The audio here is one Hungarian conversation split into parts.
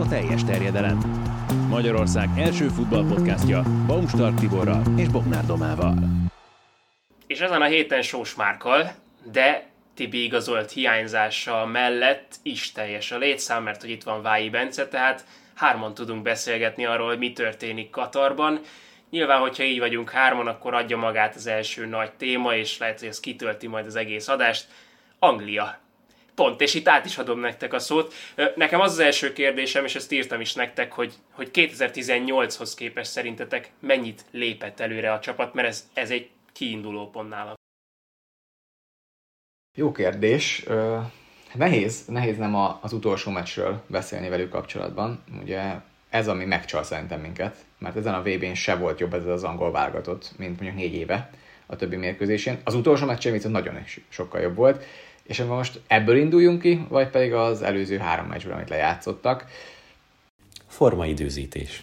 a teljes terjedelem. Magyarország első futballpodcastja Baumstark Tiborral és Bognár Domával. És ezen a héten Sós Márkal, de Tibi igazolt hiányzása mellett is teljes a létszám, mert hogy itt van Vályi Bence, tehát hárman tudunk beszélgetni arról, hogy mi történik Katarban. Nyilván, hogyha így vagyunk hárman, akkor adja magát az első nagy téma, és lehet, hogy ez kitölti majd az egész adást. Anglia. Pont, és itt át is adom nektek a szót. Nekem az az első kérdésem, és ezt írtam is nektek, hogy, hogy 2018-hoz képest szerintetek mennyit lépett előre a csapat, mert ez, ez egy kiinduló pont nálam. Jó kérdés. Nehéz, nehéz nem az utolsó meccsről beszélni velük kapcsolatban. Ugye ez, ami megcsal szerintem minket, mert ezen a VB-n se volt jobb ez az angol válogatott, mint mondjuk négy éve a többi mérkőzésén. Az utolsó meccsen viszont nagyon sokkal jobb volt, és most ebből induljunk ki, vagy pedig az előző három meccsből, amit lejátszottak. Formaidőzítés.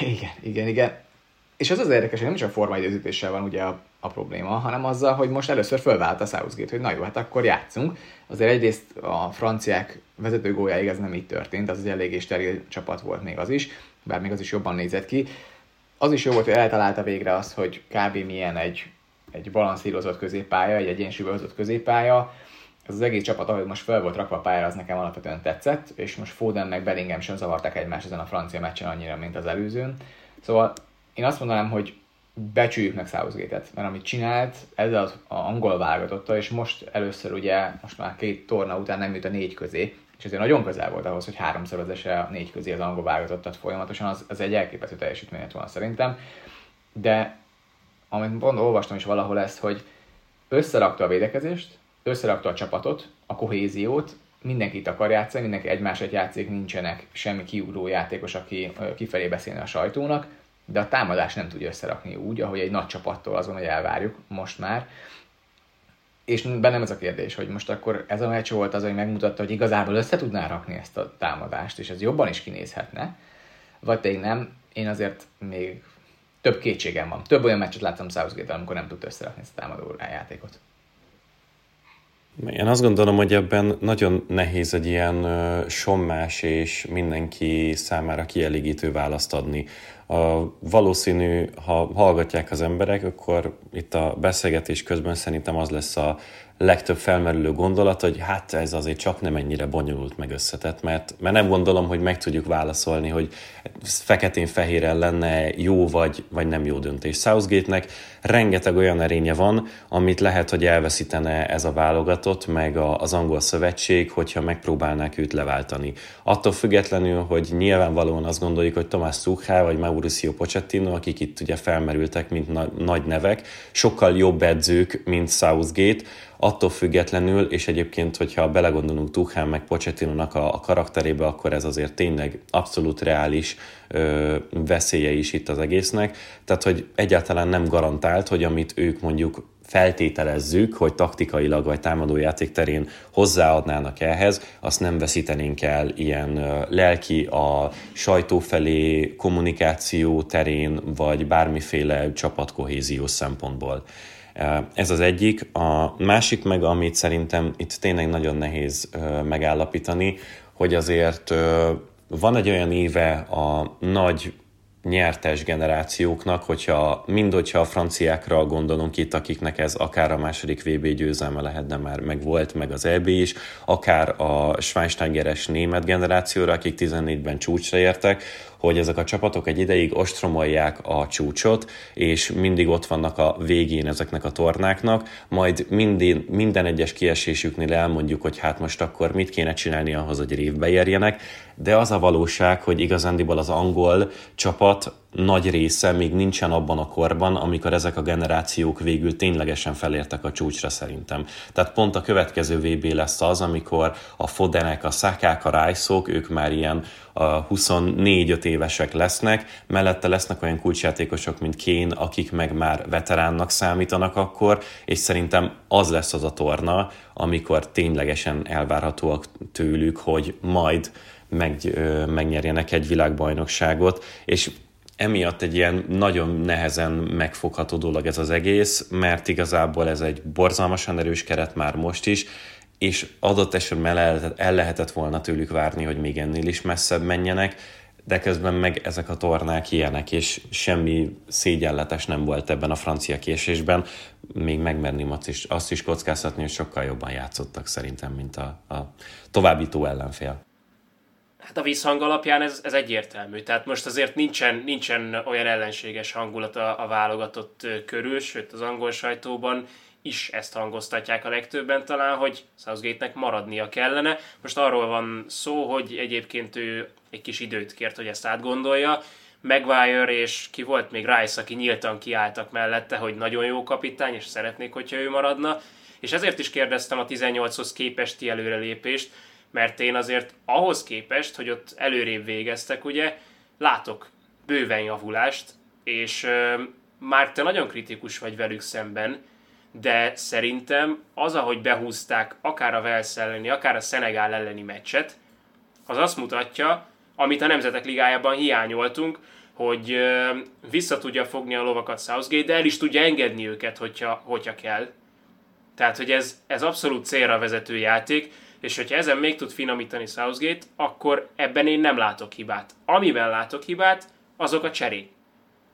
Igen, igen, igen. És az az érdekes, hogy nem is a formaidőzítéssel van ugye a, a probléma, hanem azzal, hogy most először fölvált a Southgate, hogy na jó, hát akkor játszunk. Azért egyrészt a franciák vezető gólyáig ez nem így történt, az egy eléggé steril csapat volt még az is, bár még az is jobban nézett ki. Az is jó volt, hogy eltalálta végre azt, hogy kb. milyen egy, egy balanszírozott középpálya, egy egyensúlyozott középpálya, ez az egész csapat, ahogy most fel volt rakva a pályára, az nekem alapvetően tetszett, és most Foden meg Bellingham sem zavarták egymást ezen a francia meccsen annyira, mint az előzőn. Szóval én azt mondanám, hogy becsüljük meg Southgate-et, mert amit csinált ezzel az angol válogatottal, és most először ugye, most már két torna után nem jut a négy közé, és azért nagyon közel volt ahhoz, hogy háromszor vezesse a négy közé az angol válogatottat folyamatosan, az, az egy elképesztő teljesítmény volna szerintem. De amit pont olvastam is valahol ezt, hogy összerakta a védekezést, összerakta a csapatot, a kohéziót, mindenkit akar játszani, mindenki egymásat játszik, nincsenek semmi kiugró játékos, aki kifelé beszélne a sajtónak, de a támadás nem tudja összerakni úgy, ahogy egy nagy csapattól azon, hogy elvárjuk most már. És bennem ez a kérdés, hogy most akkor ez a meccs volt az, hogy megmutatta, hogy igazából össze tudná rakni ezt a támadást, és ez jobban is kinézhetne, vagy pedig nem. Én azért még több kétségem van. Több olyan meccset láttam southgate amikor nem tudta összerakni ezt a támadó játékot. Én azt gondolom, hogy ebben nagyon nehéz egy ilyen sommás és mindenki számára kielégítő választ adni. A valószínű, ha hallgatják az emberek, akkor itt a beszélgetés közben szerintem az lesz a legtöbb felmerülő gondolat, hogy hát ez azért csak nem ennyire bonyolult meg összetett, mert, mert nem gondolom, hogy meg tudjuk válaszolni, hogy feketén-fehéren lenne jó vagy, vagy nem jó döntés. Southgate-nek rengeteg olyan erénye van, amit lehet, hogy elveszítene ez a válogatott, meg a, az angol szövetség, hogyha megpróbálnák őt leváltani. Attól függetlenül, hogy nyilvánvalóan azt gondoljuk, hogy Tomás Tuchel vagy Mauricio Pochettino, akik itt ugye felmerültek, mint na- nagy nevek, sokkal jobb edzők, mint Southgate, attól függetlenül, és egyébként, hogyha belegondolunk Tuchel meg Pochettino-nak a, a karakterébe, akkor ez azért tényleg abszolút reális veszélye is itt az egésznek. Tehát, hogy egyáltalán nem garantált, hogy amit ők mondjuk feltételezzük, hogy taktikailag vagy támadójáték terén hozzáadnának ehhez, azt nem veszítenénk el ilyen lelki, a sajtó felé kommunikáció terén, vagy bármiféle csapatkohéziós szempontból. Ez az egyik. A másik meg, amit szerintem itt tényleg nagyon nehéz megállapítani, hogy azért van egy olyan éve a nagy nyertes generációknak, hogyha mind hogyha a franciákra gondolunk itt, akiknek ez akár a második VB győzelme lehet, de már meg volt, meg az EB is, akár a Schweinsteigeres német generációra, akik 14-ben csúcsra értek, hogy ezek a csapatok egy ideig ostromolják a csúcsot, és mindig ott vannak a végén ezeknek a tornáknak, majd minden, minden egyes kiesésüknél elmondjuk, hogy hát most akkor mit kéne csinálni ahhoz, hogy révbe érjenek, de az a valóság, hogy igazándiból az angol csapat nagy része még nincsen abban a korban, amikor ezek a generációk végül ténylegesen felértek a csúcsra szerintem. Tehát pont a következő VB lesz az, amikor a Fodenek, a Szakák, a Rájszók, ők már ilyen 24-5 évesek lesznek, mellette lesznek olyan kulcsjátékosok, mint Kén, akik meg már veteránnak számítanak akkor, és szerintem az lesz az a torna, amikor ténylegesen elvárhatóak tőlük, hogy majd meg, megnyerjenek egy világbajnokságot, és emiatt egy ilyen nagyon nehezen megfogható dolog ez az egész, mert igazából ez egy borzalmasan erős keret már most is, és adott esetben el el lehetett volna tőlük várni, hogy még ennél is messzebb menjenek, de közben meg ezek a tornák ilyenek, és semmi szégyenletes nem volt ebben a francia késésben, még megmerném azt is, azt is kockáztatni, hogy sokkal jobban játszottak szerintem, mint a, a továbbító ellenfél. Hát a visszhang alapján ez, ez egyértelmű. Tehát most azért nincsen, nincsen olyan ellenséges hangulat a, a válogatott körül, sőt az angol sajtóban is ezt hangoztatják a legtöbben talán, hogy Southgate-nek maradnia kellene. Most arról van szó, hogy egyébként ő egy kis időt kért, hogy ezt átgondolja. Maguire és ki volt még Rice, aki nyíltan kiálltak mellette, hogy nagyon jó kapitány, és szeretnék, hogyha ő maradna. És ezért is kérdeztem a 18-hoz képesti előrelépést, mert én azért ahhoz képest, hogy ott előrébb végeztek, ugye, látok bőven javulást, és ö, már te nagyon kritikus vagy velük szemben, de szerintem az, ahogy behúzták akár a Wales elleni, akár a Szenegál elleni meccset, az azt mutatja, amit a Nemzetek Ligájában hiányoltunk, hogy ö, vissza tudja fogni a lovakat Southgate, de el is tudja engedni őket, hogyha, hogyha kell. Tehát, hogy ez, ez abszolút célra vezető játék, és hogyha ezen még tud finomítani Southgate, akkor ebben én nem látok hibát. Amiben látok hibát, azok a cserék.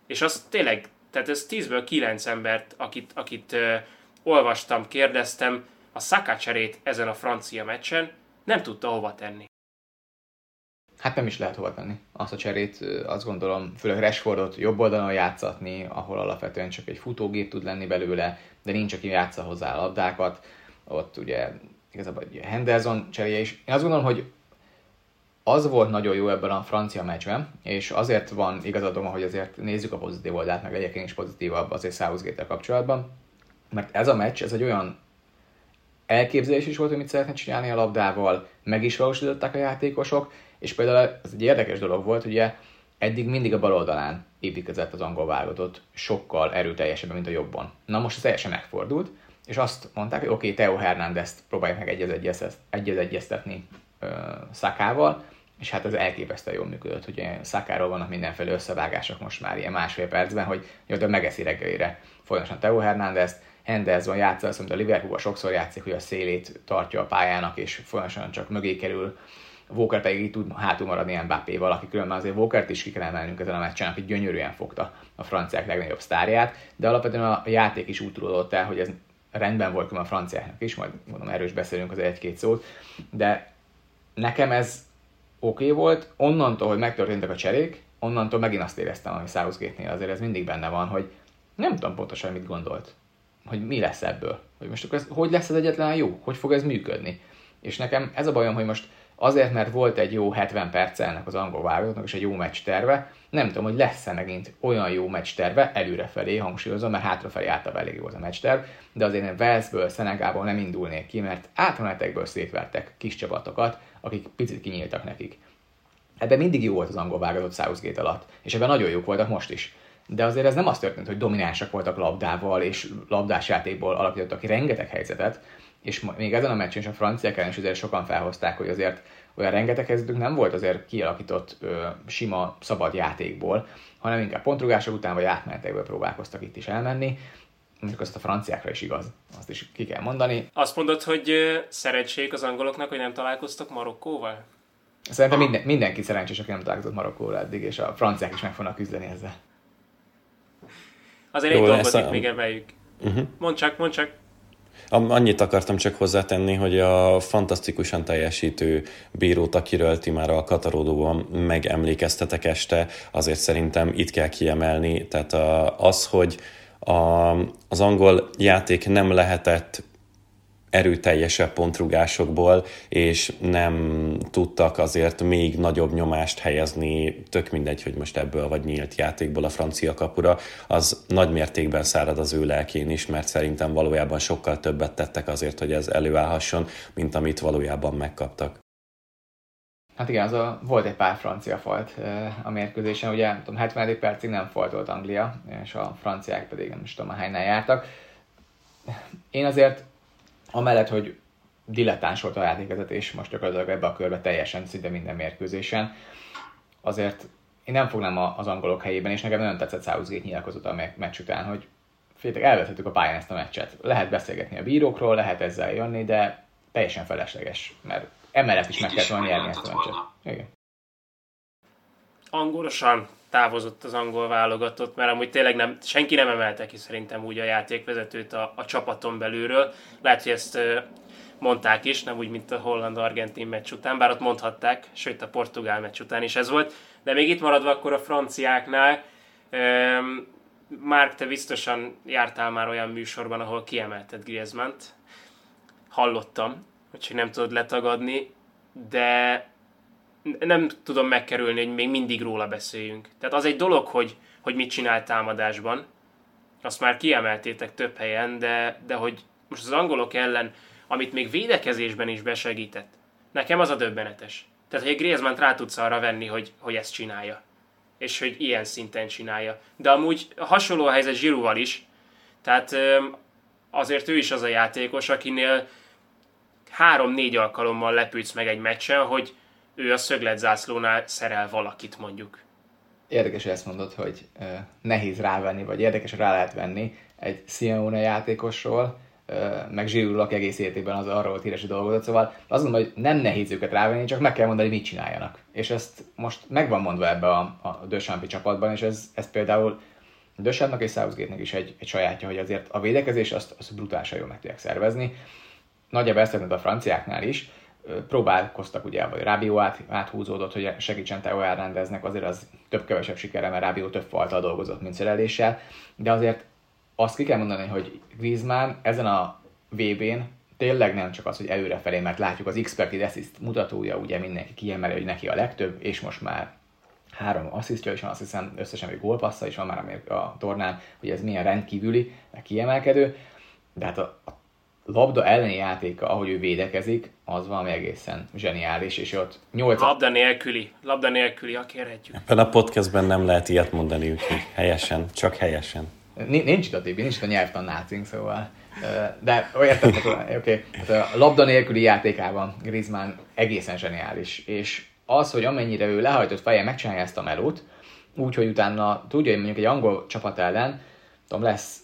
És az tényleg, tehát ez 10-ből 9 embert, akit, akit uh, olvastam, kérdeztem, a Saka cserét ezen a francia meccsen nem tudta hova tenni. Hát nem is lehet hova tenni azt a cserét, azt gondolom, főleg Rashfordot jobb oldalon játszatni, ahol alapvetően csak egy futógép tud lenni belőle, de nincs, aki játsza hozzá a labdákat. Ott ugye igazából Henderson cseréje is. Én azt gondolom, hogy az volt nagyon jó ebben a francia meccsben, és azért van igazadom, hogy azért nézzük a pozitív oldalt, meg egyébként is pozitívabb azért southgate kapcsolatban, mert ez a meccs, ez egy olyan elképzelés is volt, hogy mit szeretne csinálni a labdával, meg is valósították a játékosok, és például ez egy érdekes dolog volt, ugye eddig mindig a bal oldalán építkezett az angol válogatott, sokkal erőteljesebben, mint a jobban. Na most ez teljesen megfordult, és azt mondták, hogy oké, okay, Teo Hernández próbálják meg egyez-egyeztetni Szakával, és hát ez elképesztően jól működött, hogy Szakáról vannak mindenféle összevágások most már ilyen másfél percben, hogy jó, megeszi reggelire folyamatosan Teo Hernández, Henderson játsza, azt mondta, a Liverpool sokszor játszik, hogy a szélét tartja a pályának, és folyamatosan csak mögé kerül, Walker pedig így tud hátul maradni Mbappé-val, aki különben azért Walkert is ki kell emelnünk ezen a meccsen, aki gyönyörűen fogta a franciák legnagyobb sztárját, de alapvetően a játék is úgy tudott el, hogy ez rendben volt a franciáknak is, majd mondom, erős beszélünk az egy-két szót, de nekem ez oké okay volt, onnantól, hogy megtörténtek a cserék, onnantól megint azt éreztem, hogy Southgate-nél azért ez mindig benne van, hogy nem tudom pontosan, mit gondolt, hogy mi lesz ebből, hogy most akkor ez, hogy lesz ez egyetlen jó, hogy fog ez működni. És nekem ez a bajom, hogy most azért, mert volt egy jó 70 perc ennek az angol válogatottnak, és egy jó meccs terve, nem tudom, hogy lesz-e megint olyan jó meccs terve, előrefelé hangsúlyozom, mert hátrafelé általában elég jó az a meccs terv, de azért én Velszből, Szenegából nem indulnék ki, mert átmenetekből szétvertek kis csapatokat, akik picit kinyíltak nekik. Ebben mindig jó volt az angol válogatott Southgate alatt, és ebben nagyon jók voltak most is. De azért ez nem az történt, hogy dominánsak voltak labdával, és labdás játékból alakítottak ki rengeteg helyzetet, és még ezen a meccsen is a franciák ellen is azért sokan felhozták, hogy azért olyan rengeteg helyzetük nem volt azért kialakított ö, sima, szabad játékból, hanem inkább pontrugások után vagy átmenetekből próbálkoztak itt is elmenni. Mondjuk azt a franciákra is igaz, azt is ki kell mondani. Azt mondod, hogy szerencsék az angoloknak, hogy nem találkoztak Marokkóval? Szerintem minden, mindenki szerencsés, aki nem találkozott Marokkóval eddig, és a franciák is meg fognak küzdeni ezzel. Azért egy dolgot itt még emeljük. Uh-huh. Mondd csak, mondd csak. Annyit akartam csak hozzátenni, hogy a fantasztikusan teljesítő bírót, akiről ti már a Kataródóban megemlékeztetek este, azért szerintem itt kell kiemelni. Tehát az, hogy a, az angol játék nem lehetett erőteljesebb pontrugásokból, és nem tudtak azért még nagyobb nyomást helyezni, tök mindegy, hogy most ebből vagy nyílt játékból a francia kapura, az nagy mértékben szárad az ő lelkén is, mert szerintem valójában sokkal többet tettek azért, hogy ez előállhasson, mint amit valójában megkaptak. Hát igen, az a, volt egy pár francia falt a mérkőzésen, ugye tudom, 70. percig nem faltolt Anglia, és a franciák pedig nem is tudom, hánynál jártak. Én azért amellett, hogy dilettáns volt a játékvezetés most gyakorlatilag ebbe a körbe teljesen, szinte minden mérkőzésen, azért én nem fognám az angolok helyében, és nekem nagyon tetszett Southgate nyilatkozott a meccs után, hogy féltek, elvetettük a pályán ezt a meccset. Lehet beszélgetni a bírókról, lehet ezzel jönni, de teljesen felesleges, mert emellett is meg kellett volna nyerni ezt a meccset. Igen. Angolosan távozott az angol válogatott, mert amúgy tényleg nem, senki nem emelte ki szerintem úgy a játékvezetőt a, a csapaton belülről. Lehet, hogy ezt mondták is, nem úgy, mint a holland-argentin meccs után, bár ott mondhatták, sőt a portugál meccs után is ez volt. De még itt maradva akkor a franciáknál, Márk, te biztosan jártál már olyan műsorban, ahol kiemelted Griezmann-t. Hallottam, hogy nem tudod letagadni, de nem tudom megkerülni, hogy még mindig róla beszéljünk. Tehát az egy dolog, hogy, hogy mit csinál támadásban, azt már kiemeltétek több helyen, de, de hogy most az angolok ellen, amit még védekezésben is besegített, nekem az a döbbenetes. Tehát, hogy egy Griezmann rá tudsz arra venni, hogy, hogy ezt csinálja. És hogy ilyen szinten csinálja. De amúgy hasonló a helyzet Zsirúval is. Tehát azért ő is az a játékos, akinél három-négy alkalommal lepülsz meg egy meccsen, hogy ő a szögletzászlónál szerel valakit mondjuk. Érdekes, hogy ezt mondod, hogy nehéz rávenni, vagy érdekes, rá lehet venni egy Simeone játékosról, meg Zsirul, aki egész életében az arról híres dolgozott, szóval azt mondom, hogy nem nehéz őket rávenni, csak meg kell mondani, mit csináljanak. És ezt most meg van mondva ebbe a, a Dösampi csapatban, és ez, ez például Dösámnak és Southgate-nek is egy, egy sajátja, hogy azért a védekezés azt, azt brutálisan jól meg tudják szervezni. Nagyjából ezt a franciáknál is, próbálkoztak ugye, vagy Rábió át, áthúzódott, hogy segítsen Teo elrendeznek, azért az több-kevesebb sikere, mert Rábió több faltal dolgozott, mint szereléssel, de azért azt ki kell mondani, hogy Griezmann ezen a VB-n tényleg nem csak az, hogy előrefelé, mert látjuk az expected assist mutatója, ugye mindenki kiemeli, hogy neki a legtöbb, és most már három asszisztja is van, azt hiszem összesen egy gólpassza is van már a tornán, hogy ez milyen rendkívüli, kiemelkedő, de hát a, a labda elleni játéka, ahogy ő védekezik, az valami egészen zseniális, és ott 8 Labda nélküli, labda nélküli, ha kérhetjük. Ebben a podcastben nem lehet ilyet mondani, úgyhogy helyesen, csak helyesen. Nincs itt a Tibi, nincs itt a nyelvtan nácink, szóval. De értem, oké. Okay. Hát a labda nélküli játékában Griezmann egészen zseniális, és az, hogy amennyire ő lehajtott feje megcsinálja ezt a melót, úgyhogy utána tudja, hogy mondjuk egy angol csapat ellen, tudom, lesz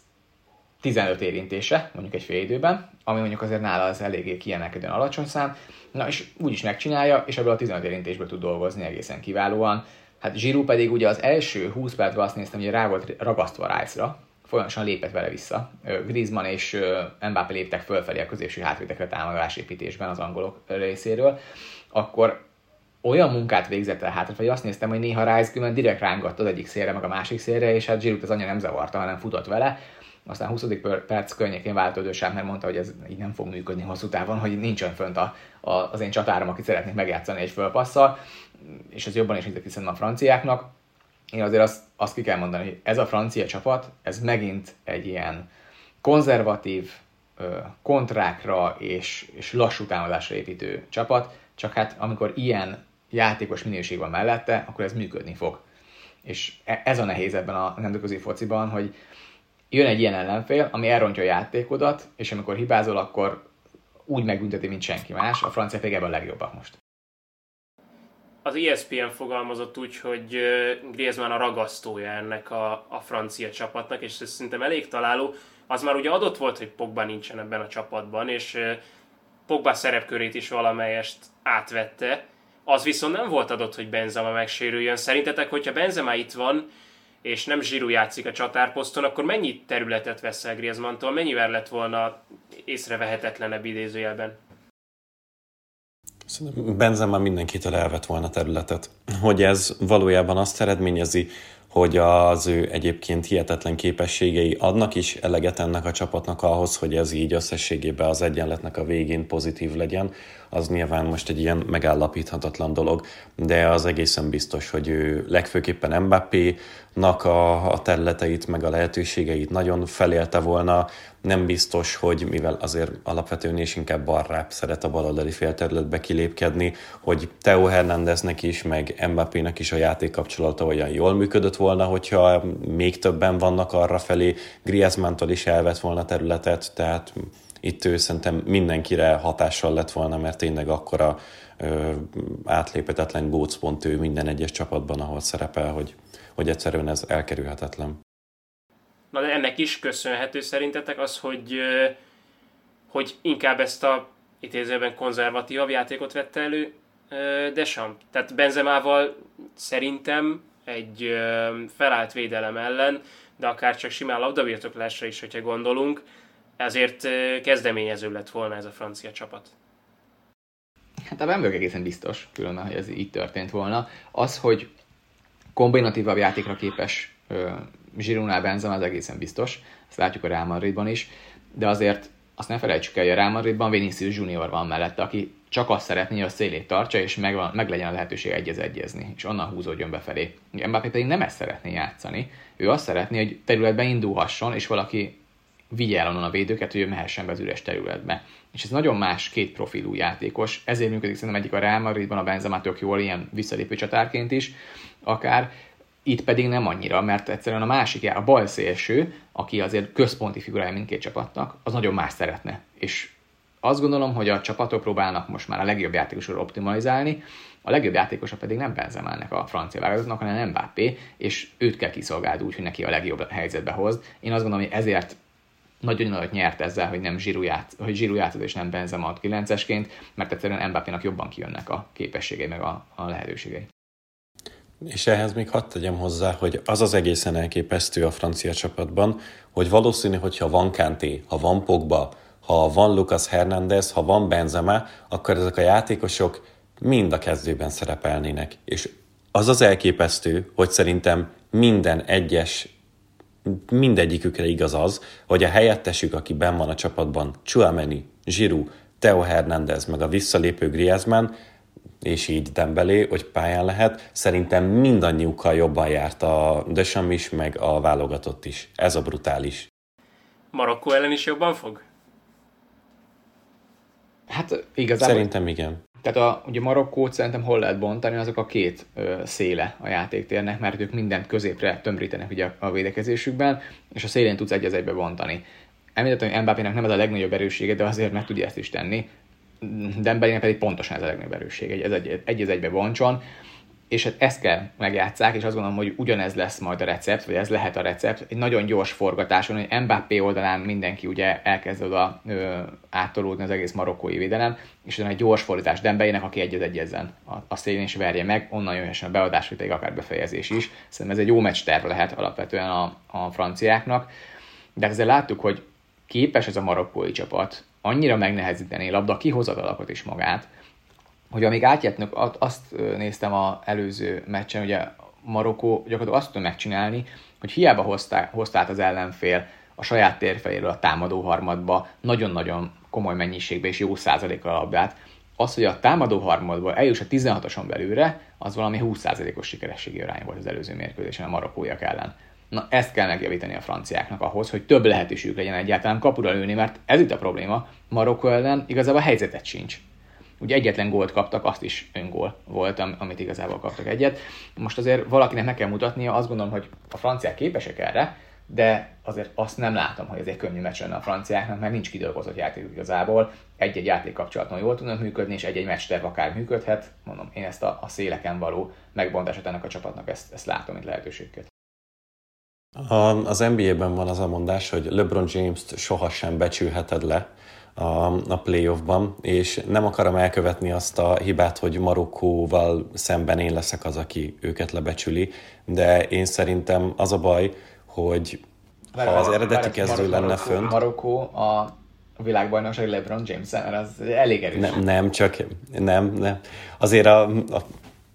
15 érintése, mondjuk egy fél időben, ami mondjuk azért nála az eléggé kiemelkedően alacsony szám, na és úgy is megcsinálja, és ebből a 15 érintésből tud dolgozni egészen kiválóan. Hát Zsirú pedig ugye az első 20 percben azt néztem, hogy rá volt ragasztva Rice-ra, folyamatosan lépett vele vissza. Griezmann és Mbappé léptek fölfelé a középső hátvédekre támadásépítésben az angolok részéről, akkor olyan munkát végzett el hátrafelé, azt néztem, hogy néha Rice direkt rángatta az egyik szélre, meg a másik szélre, és hát Zsirút az anya nem zavarta, hanem futott vele, aztán 20. perc környékén vált mert mondta, hogy ez így nem fog működni hosszú távon, hogy nincsen fönt a, a, az én csatárom, aki szeretnék megjátszani egy fölpasszal, és ez jobban is hiszek hiszen a franciáknak. Én azért azt, azt ki kell mondani, hogy ez a francia csapat, ez megint egy ilyen konzervatív, kontrákra és, és lassú támadásra építő csapat, csak hát amikor ilyen játékos minőség van mellette, akkor ez működni fog. És e, ez a nehéz ebben a nemzetközi fociban, hogy jön egy ilyen ellenfél, ami elrontja a játékodat, és amikor hibázol, akkor úgy megbünteti, mint senki más. A francia ebben a legjobbak most. Az ESPN fogalmazott úgy, hogy Griezmann a ragasztója ennek a, a francia csapatnak, és ez szerintem elég találó. Az már ugye adott volt, hogy Pogba nincsen ebben a csapatban, és Pogba szerepkörét is valamelyest átvette. Az viszont nem volt adott, hogy Benzema megsérüljön. Szerintetek, hogyha Benzema itt van, és nem Zsirú játszik a csatárposzton, akkor mennyi területet vesz el Griezmann-tól, mennyivel lett volna észrevehetetlenebb idézőjelben? Szerintem Benzema mindenkitől elvett volna területet. Hogy ez valójában azt eredményezi, hogy az ő egyébként hihetetlen képességei adnak is eleget ennek a csapatnak ahhoz, hogy ez így összességében az egyenletnek a végén pozitív legyen, az nyilván most egy ilyen megállapíthatatlan dolog, de az egészen biztos, hogy ő legfőképpen Mbappé-nak a, a területeit, meg a lehetőségeit nagyon felélte volna, nem biztos, hogy mivel azért alapvetően és inkább balrább szeret a baloldali félterületbe kilépkedni, hogy Teo Hernándeznek is, meg Mbappének is a játék kapcsolata olyan jól működött volna, hogyha még többen vannak arra felé, Griezmann-tól is elvett volna területet, tehát itt ő szerintem mindenkire hatással lett volna, mert tényleg akkora ö, átlépetetlen gócpont ő minden egyes csapatban, ahol szerepel, hogy, hogy egyszerűen ez elkerülhetetlen. Na de ennek is köszönhető szerintetek az, hogy, hogy inkább ezt a idézőben konzervatívabb játékot vette elő Deschamps. Tehát Benzemával szerintem egy felállt védelem ellen, de akár csak simán labdabirtoklásra is, hogyha gondolunk, ezért kezdeményező lett volna ez a francia csapat. Hát nem vagyok egészen biztos, különben, hogy ez így történt volna. Az, hogy kombinatívabb játékra képes Zsirunál Benzema, az egészen biztos. Ezt látjuk a Real Madridban is. De azért azt ne felejtsük el, hogy a Real Madridban Vinicius Junior van mellette, aki csak azt szeretné, hogy a szélét tartsa, és meg, van, meg legyen a lehetőség egyez egyezni, és onnan húzódjon befelé. Mbappé pedig nem ezt szeretné játszani. Ő azt szeretné, hogy területben indulhasson, és valaki vigye el onnan a védőket, hogy ő mehessen be az üres területbe. És ez nagyon más két profilú játékos, ezért működik szerintem egyik a Real Madridban, a Benzema tök jól, ilyen visszalépő csatárként is, akár, itt pedig nem annyira, mert egyszerűen a másik, a bal szélső, aki azért központi figurája mindkét csapatnak, az nagyon más szeretne. És azt gondolom, hogy a csapatok próbálnak most már a legjobb játékosról optimalizálni, a legjobb játékosa pedig nem Benzemának a francia válogatottnak, hanem Mbappé, és őt kell kiszolgálni úgy, hogy neki a legjobb helyzetbe hoz. Én azt gondolom, hogy ezért nagyon nagyot nyert ezzel, hogy nem Zsiru, hogy Zsiru és nem Benzema 9-esként, mert egyszerűen Mbappénak jobban kijönnek a képességei meg a, a lehetőségei. És ehhez még hadd tegyem hozzá, hogy az az egészen elképesztő a francia csapatban, hogy valószínű, hogyha van Kanté, ha van Pogba, ha van Lucas Hernández, ha van Benzema, akkor ezek a játékosok mind a kezdőben szerepelnének. És az az elképesztő, hogy szerintem minden egyes mindegyikükre igaz az, hogy a helyettesük, aki ben van a csapatban, Chouameni, Giroud, Theo Hernández, meg a visszalépő Griezmann, és így Dembélé, hogy pályán lehet, szerintem mindannyiukkal jobban járt a Dösam is, meg a válogatott is. Ez a brutális. Marokkó ellen is jobban fog? Hát igazából... Szerintem igen. Tehát a, ugye Marokkót szerintem hol lehet bontani, azok a két ö, széle a játéktérnek, mert ők mindent középre tömrítenek ugye a védekezésükben, és a szélén tudsz egy egybe bontani. Említettem, hogy Mbappének nem ez a legnagyobb erőssége, de azért meg tudja ezt is tenni. Dembélének pedig pontosan ez a legnagyobb erőssége, ez egy, egy az egybe bontson és hát ezt kell megjátszák, és azt gondolom, hogy ugyanez lesz majd a recept, vagy ez lehet a recept, egy nagyon gyors forgatáson, hogy Mbappé oldalán mindenki ugye elkezd oda ö, áttolódni az egész marokkói védelem, és utána egy gyors fordítás Dembeinek, aki egyez egyezzen a, a szélén is verje meg, onnan jöhessen a beadás, vagy akár befejezés is. Szerintem ez egy jó meccs terv lehet alapvetően a, a franciáknak, de ezzel láttuk, hogy képes ez a marokkói csapat annyira megnehezíteni a labda kihozatalakat is magát, hogy amíg átjöttnek, azt néztem az előző meccsen, ugye Marokkó gyakorlatilag azt tudta megcsinálni, hogy hiába hoztá, hoztát az ellenfél a saját térfejéről a támadó harmadba nagyon-nagyon komoly mennyiségbe és jó százalékkal a labdát, az, hogy a támadó harmadból eljuss a 16-oson belőle, az valami 20%-os sikerességi arány volt az előző mérkőzésen a marokkóiak ellen. Na ezt kell megjavítani a franciáknak ahhoz, hogy több lehetőségük legyen egyáltalán kapura lőni, mert ez itt a probléma. Marokkó ellen igazából a helyzetet sincs. Ugye egyetlen gólt kaptak, azt is öngól volt, amit igazából kaptak egyet. Most azért valakinek meg kell mutatnia, azt gondolom, hogy a franciák képesek erre, de azért azt nem látom, hogy ez egy könnyű meccs lenne a franciáknak, mert nincs kidolgozott játék igazából. Egy-egy játék kapcsolatban jól tudnak működni, és egy-egy meccs terv akár működhet. Mondom, én ezt a, a széleken való megbontását ennek a csapatnak ezt, ezt látom, mint lehetőséget. A, az NBA-ben van az a mondás, hogy LeBron James-t sohasem becsülheted le, a, a playoffban, és nem akarom elkövetni azt a hibát, hogy Marokkóval szemben én leszek az, aki őket lebecsüli, de én szerintem az a baj, hogy ha az eredeti kezdő lenne fönt... Marokkó a világbajnokság LeBron James, az elég erős. Nem, nem, csak nem, nem. Azért a, a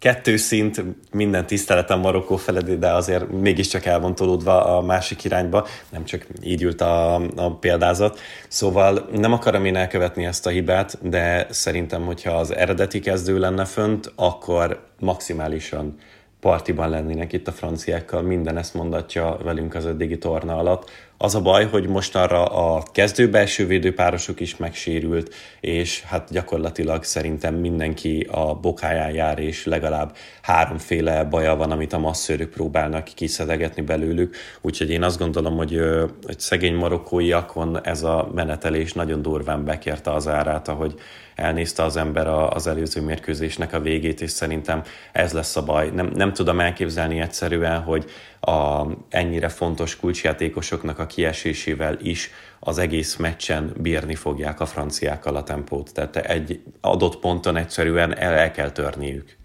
kettő szint, minden tiszteletem Marokkó felé, de azért mégiscsak el van a másik irányba, nem csak így ült a, a példázat. Szóval nem akarom én elkövetni ezt a hibát, de szerintem, hogyha az eredeti kezdő lenne fönt, akkor maximálisan partiban lennének itt a franciákkal, minden ezt mondatja velünk az eddigi torna alatt. Az a baj, hogy mostanra a kezdő belső védőpárosuk is megsérült, és hát gyakorlatilag szerintem mindenki a bokáján jár, és legalább háromféle baja van, amit a masszőrök próbálnak kiszedegetni belőlük. Úgyhogy én azt gondolom, hogy, hogy szegény marokkóiakon ez a menetelés nagyon durván bekérte az árát, ahogy elnézte az ember az előző mérkőzésnek a végét, és szerintem ez lesz a baj. Nem, nem tudom elképzelni egyszerűen, hogy a ennyire fontos kulcsjátékosoknak a kiesésével is az egész meccsen bírni fogják a franciákkal a tempót. Tehát egy adott ponton egyszerűen el, el kell törniük.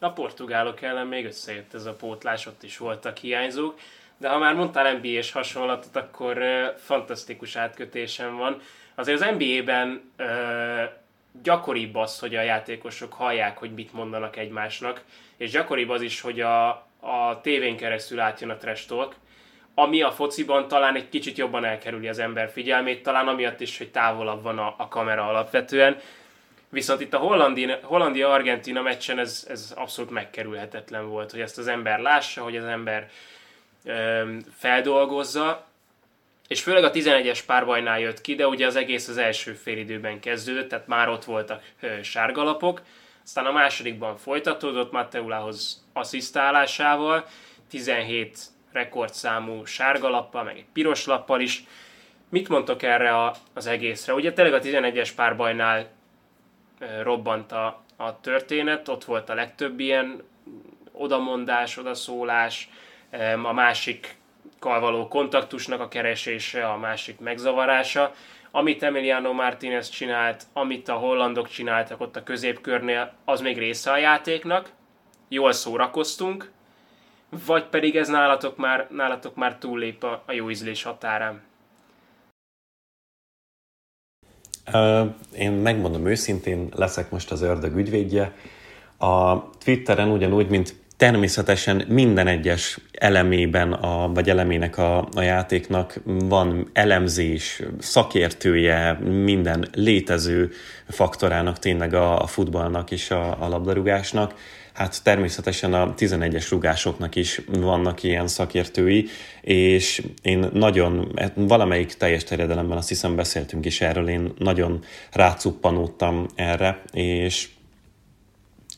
A portugálok ellen még összejött ez a pótlás, ott is voltak hiányzók, de ha már mondtál NBA-s hasonlatot, akkor fantasztikus átkötésem van. Azért az NBA-ben uh, gyakoribb az, hogy a játékosok hallják, hogy mit mondanak egymásnak, és gyakoribb az is, hogy a, a tévén keresztül átjön a trash talk, ami a fociban talán egy kicsit jobban elkerüli az ember figyelmét, talán amiatt is, hogy távolabb van a, a kamera alapvetően. Viszont itt a Hollandia-Argentina meccsen ez, ez abszolút megkerülhetetlen volt, hogy ezt az ember lássa, hogy az ember ö, feldolgozza, és főleg a 11-es párbajnál jött ki, de ugye az egész az első félidőben kezdődött, tehát már ott voltak sárgalapok, aztán a másodikban folytatódott Matteulához asszisztálásával, 17 rekordszámú sárgalappal, meg egy piros lappal is. Mit mondtok erre a, az egészre? Ugye tényleg a 11-es párbajnál robbant a, a történet, ott volt a legtöbb ilyen odamondás, odaszólás, a másik való kontaktusnak a keresése, a másik megzavarása. Amit Emiliano Martinez csinált, amit a hollandok csináltak ott a középkörnél, az még része a játéknak. Jól szórakoztunk, vagy pedig ez nálatok már, nálatok már túllép a, a jó ízlés határán? Én megmondom őszintén, leszek most az ördög ügyvédje. A Twitteren ugyanúgy, mint természetesen minden egyes elemében, a, vagy elemének a, a játéknak van elemzés, szakértője, minden létező faktorának tényleg a, a futballnak és a, a labdarúgásnak. Hát természetesen a 11-es rugásoknak is vannak ilyen szakértői, és én nagyon, hát valamelyik teljes terjedelemben azt hiszem beszéltünk is erről, én nagyon rácuppanódtam erre, és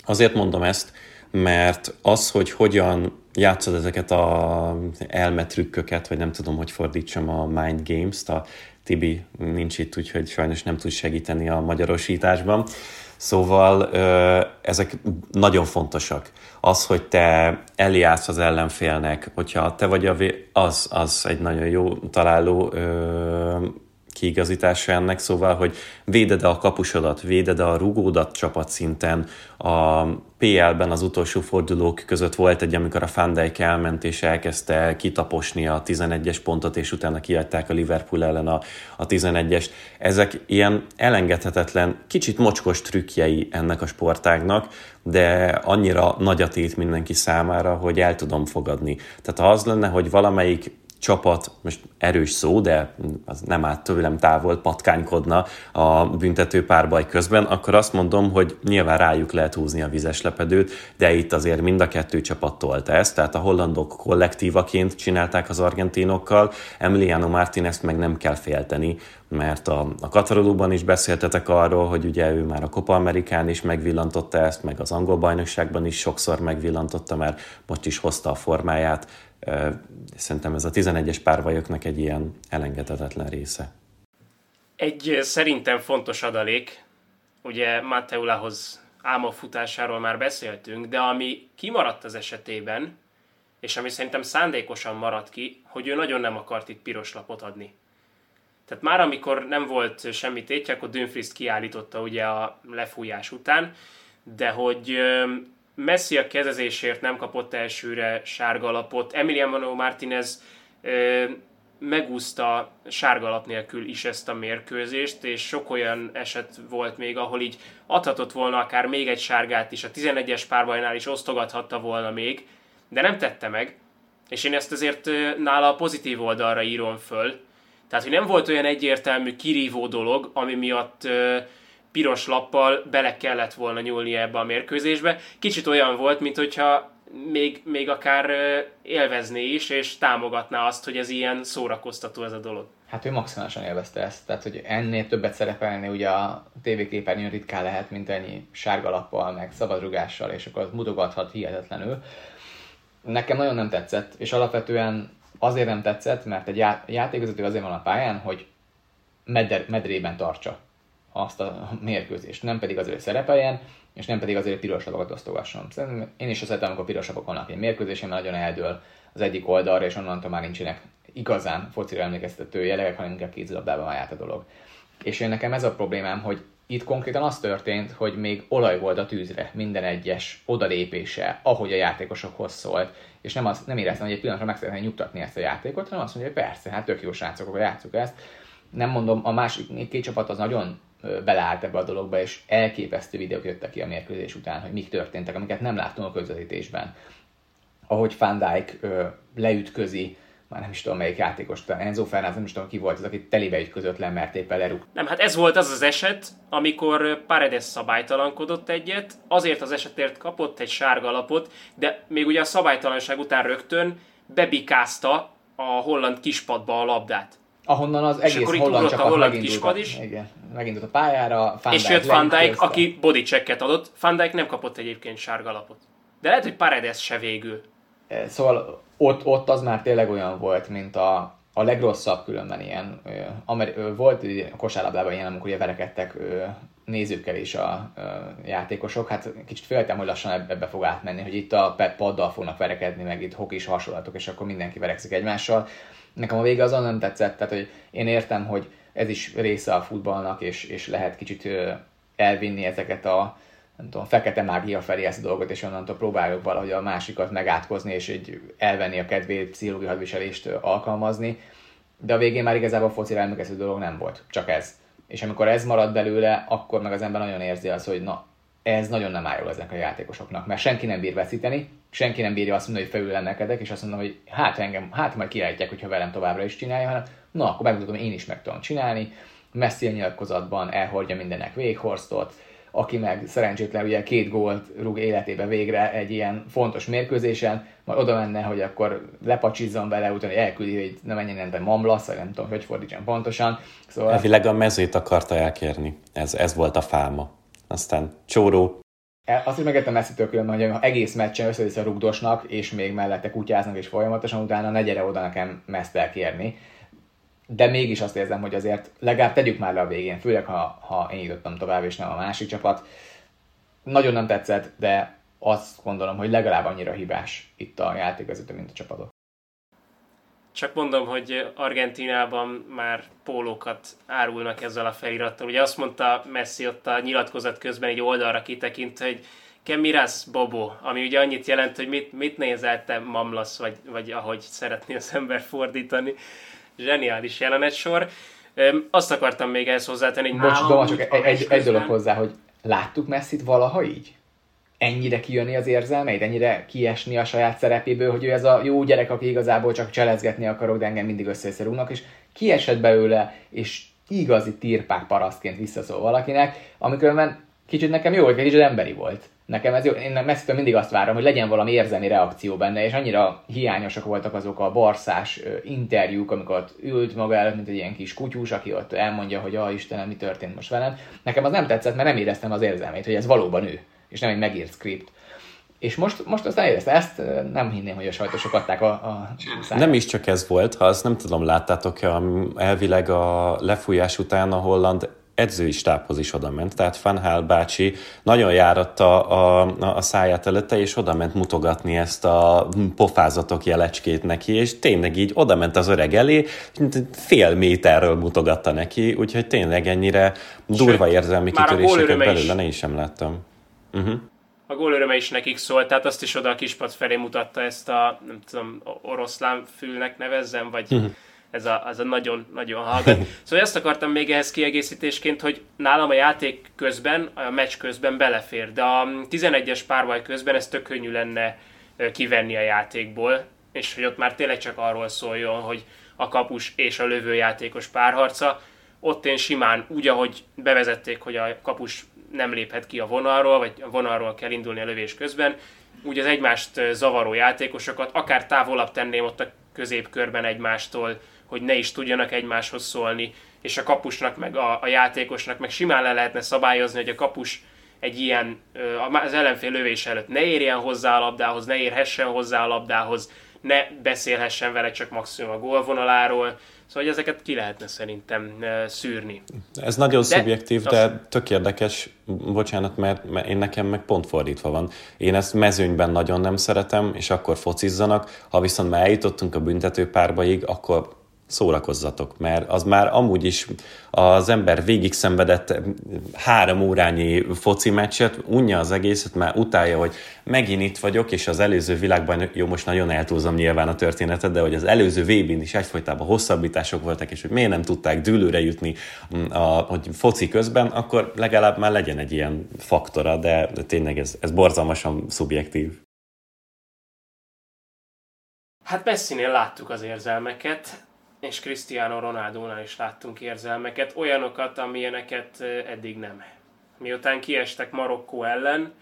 azért mondom ezt, mert az, hogy hogyan játszod ezeket a elmetrükköket, vagy nem tudom, hogy fordítsam a Mind Games-t, a Tibi nincs itt, úgyhogy sajnos nem tud segíteni a magyarosításban. Szóval ezek nagyon fontosak. Az, hogy te eljátsz az ellenfélnek, hogyha te vagy a vé- az, az egy nagyon jó találó kiigazítása ennek, szóval, hogy véded a kapusodat, véded a rugódat csapatszinten. A PL-ben az utolsó fordulók között volt egy, amikor a Van Dijk elment és elkezdte kitaposni a 11-es pontot, és utána kiadták a Liverpool ellen a, a 11-est. Ezek ilyen elengedhetetlen, kicsit mocskos trükkjei ennek a sportágnak, de annyira nagy a tét mindenki számára, hogy el tudom fogadni. Tehát ha az lenne, hogy valamelyik csapat, most erős szó, de az nem állt tőlem távol, patkánykodna a büntető párbaj közben, akkor azt mondom, hogy nyilván rájuk lehet húzni a vizes lepedőt, de itt azért mind a kettő csapat tolta ezt, tehát a hollandok kollektívaként csinálták az argentinokkal, Emiliano Martinez meg nem kell félteni, mert a, a Katarolóban is beszéltetek arról, hogy ugye ő már a Copa Amerikán is megvillantotta ezt, meg az angol bajnokságban is sokszor megvillantotta, mert most is hozta a formáját, Szerintem ez a 11-es párvajoknak egy ilyen elengedhetetlen része. Egy szerintem fontos adalék, ugye Matteulahoz álmafutásáról már beszéltünk, de ami kimaradt az esetében, és ami szerintem szándékosan maradt ki, hogy ő nagyon nem akart itt piros lapot adni. Tehát már amikor nem volt semmi tétje, akkor Dünfrist kiállította ugye a lefújás után, de hogy Messi a kezezésért nem kapott elsőre sárga lapot. Emiliano Martinez ö, megúszta sárga lap nélkül is ezt a mérkőzést, és sok olyan eset volt még, ahol így adhatott volna akár még egy sárgát is, a 11-es párbajnál is osztogathatta volna még, de nem tette meg, és én ezt azért nála a pozitív oldalra írom föl. Tehát, hogy nem volt olyan egyértelmű kirívó dolog, ami miatt piros lappal bele kellett volna nyúlni ebbe a mérkőzésbe. Kicsit olyan volt, mint hogyha még, még akár élvezné is, és támogatná azt, hogy ez ilyen szórakoztató ez a dolog. Hát ő maximálisan élvezte ezt, tehát hogy ennél többet szerepelni ugye a tévéképernyőn ritkán lehet, mint ennyi sárga lappal, meg szabadrugással, és akkor mutogathat hihetetlenül. Nekem nagyon nem tetszett, és alapvetően azért nem tetszett, mert egy játékvezető azért van a pályán, hogy medr- medrében tartsa azt a mérkőzést, nem pedig azért, szerepeljen, és nem pedig azért, hogy piros lapokat osztogasson. Szerintem én is szeretem, amikor piros lapok vannak egy mérkőzésen, mert nagyon eldől az egyik oldalra, és onnantól már nincsenek igazán focira emlékeztető jelek, hanem inkább kézilabdában már a dolog. És én nekem ez a problémám, hogy itt konkrétan az történt, hogy még olaj volt a tűzre minden egyes odalépése, ahogy a játékosokhoz szólt, és nem, az, nem éreztem, hogy egy pillanatra meg szeretném nyugtatni ezt a játékot, hanem azt mondja, hogy persze, hát tök jó srácok, akkor játszuk ezt. Nem mondom, a másik két csapat az nagyon beleállt ebbe a dologba, és elképesztő videók jöttek ki a mérkőzés után, hogy mik történtek, amiket nem láttunk a közvetítésben. Ahogy Van Dijk leütközi már nem is tudom melyik játékos, Enzo Fernández, nem is tudom ki volt az, aki telébe ütközött le, mert éppen lerúg. Nem, hát ez volt az az eset, amikor Paredes szabálytalankodott egyet, azért az esetért kapott egy sárga lapot, de még ugye a szabálytalanság után rögtön bebikázta a holland kispadba a labdát. Ahonnan az egész akkor holland a holland kispad is. Igen, megindult a pályára. Van és jött Van Dijk, aki body checket adott. Van Dijk nem kapott egyébként sárga lapot. De lehet, hogy Paredes se végül. Szóval ott, ott az már tényleg olyan volt, mint a, a legrosszabb különben ilyen. Amer- volt a kosárlabdában ilyen, amikor ugye verekedtek nézőkkel is a, játékosok. Hát kicsit féltem, hogy lassan ebbe fog átmenni, hogy itt a paddal fognak verekedni, meg itt hokis hasonlatok, és akkor mindenki verekszik egymással. Nekem a vége azon nem tetszett, tehát hogy én értem, hogy ez is része a futballnak, és, és lehet kicsit elvinni ezeket a, nem tudom, fekete mágia felé ezt a dolgot, és onnantól próbáljuk valahogy a másikat megátkozni, és egy elvenni a kedvét, pszichológiai hadviselést alkalmazni. De a végén már igazából focira emlékező dolog nem volt, csak ez. És amikor ez marad belőle, akkor meg az ember nagyon érzi azt, hogy na, ez nagyon nem áll ezek a játékosoknak, mert senki nem bír veszíteni, senki nem bírja azt mondani, hogy felülemelkedek, és azt mondom, hogy hát engem, hát majd kirejtják, hogyha velem továbbra is csinálja, hanem na, akkor megmutatom, én is meg tudom csinálni. Messi a nyilatkozatban elhordja mindennek véghorstot, aki meg szerencsétlen ugye két gólt rúg életébe végre egy ilyen fontos mérkőzésen, majd oda menne, hogy akkor lepacsizzon vele, utána elküldi, hogy nem menjen innen mamlasz, vagy nem tudom, hogy fordítsam pontosan. Szóval... Elvileg a mezőt akarta elkérni. Ez, ez volt a fálma. Aztán csóró. E, azt is megértem messzitől különben, hogy egész meccsen össze rugdosnak, és még mellette kutyáznak, és folyamatosan utána ne gyere oda nekem meszt elkérni de mégis azt érzem, hogy azért legalább tegyük már le a végén, főleg ha, ha én jutottam tovább, és nem a másik csapat. Nagyon nem tetszett, de azt gondolom, hogy legalább annyira hibás itt a játékvezető, mint a csapatok. Csak mondom, hogy Argentinában már pólókat árulnak ezzel a felirattal. Ugye azt mondta Messi ott a nyilatkozat közben egy oldalra kitekint, hogy Kemiras Bobo, ami ugye annyit jelent, hogy mit, mit nézel te mamlasz, vagy, vagy ahogy szeretné az ember fordítani zseniális jelenet sor. Azt akartam még ehhez hozzátenni, hogy Bocs, nálam, csak egy, egy, egy dolog hozzá, hogy láttuk Messi-t valaha így? Ennyire kijönni az érzelmeid, ennyire kiesni a saját szerepéből, hogy ő ez a jó gyerek, aki igazából csak cselezgetni akarok, de engem mindig összeszerúnak, és kiesett belőle, és igazi tirpák parasztként visszaszól valakinek, amikor kicsit nekem jó, hogy kicsit emberi volt. Nekem ez jó, én messze mindig azt várom, hogy legyen valami érzelmi reakció benne, és annyira hiányosak voltak azok a barszás interjúk, amikor ott ült maga előtt, mint egy ilyen kis kutyús, aki ott elmondja, hogy a Istenem, mi történt most velem. Nekem az nem tetszett, mert nem éreztem az érzelmét, hogy ez valóban ő, és nem egy megírt script. És most, most aztán érezte ezt, nem hinném, hogy a sajtosok adták a, a Nem is csak ez volt, ha azt nem tudom, láttátok-e, elvileg a lefújás után a holland edzői stábhoz is oda ment, tehát Fanhál bácsi nagyon járatta a, a, a száját előtte, és oda ment mutogatni ezt a pofázatok jelecskét neki, és tényleg így oda ment az öreg elé, fél méterről mutogatta neki, úgyhogy tényleg ennyire durva Sőt, érzelmi kitöréseket belőle ne is sem láttam. Uh-huh. A gólöröme is nekik szólt, tehát azt is oda a kispad felé mutatta ezt a, nem tudom, oroszlán fülnek nevezzem, vagy uh-huh ez a, az a nagyon, nagyon hallgat. Szóval ezt akartam még ehhez kiegészítésként, hogy nálam a játék közben, a meccs közben belefér, de a 11-es párbaj közben ez tök könnyű lenne kivenni a játékból, és hogy ott már tényleg csak arról szóljon, hogy a kapus és a lövőjátékos párharca. Ott én simán úgy, ahogy bevezették, hogy a kapus nem léphet ki a vonalról, vagy a vonalról kell indulni a lövés közben, úgy az egymást zavaró játékosokat akár távolabb tenném ott a középkörben egymástól, hogy ne is tudjanak egymáshoz szólni, és a kapusnak, meg a, a játékosnak, meg simán le lehetne szabályozni, hogy a kapus egy ilyen, az ellenfél lövés előtt ne érjen hozzá a labdához, ne érhessen hozzá a labdához, ne beszélhessen vele csak maximum a gólvonaláról, Szóval hogy ezeket ki lehetne szerintem szűrni. Ez nagyon de, szubjektív, de azt... tök érdekes, bocsánat, mert, mert én nekem meg pont fordítva van. Én ezt mezőnyben nagyon nem szeretem, és akkor focizzanak, ha viszont már eljutottunk a büntetőpárbaig, akkor szórakozzatok, mert az már amúgy is az ember végig szenvedett három órányi foci meccset, unja az egészet, már utálja, hogy megint itt vagyok, és az előző világban, jó, most nagyon eltúlzom nyilván a történetet, de hogy az előző vb is egyfolytában hosszabbítások voltak, és hogy miért nem tudták dűlőre jutni a, hogy foci közben, akkor legalább már legyen egy ilyen faktora, de, de tényleg ez, ez borzalmasan szubjektív. Hát Messinél láttuk az érzelmeket, és Cristiano Ronaldo-nál is láttunk érzelmeket, olyanokat, amilyeneket eddig nem. Miután kiestek Marokkó ellen,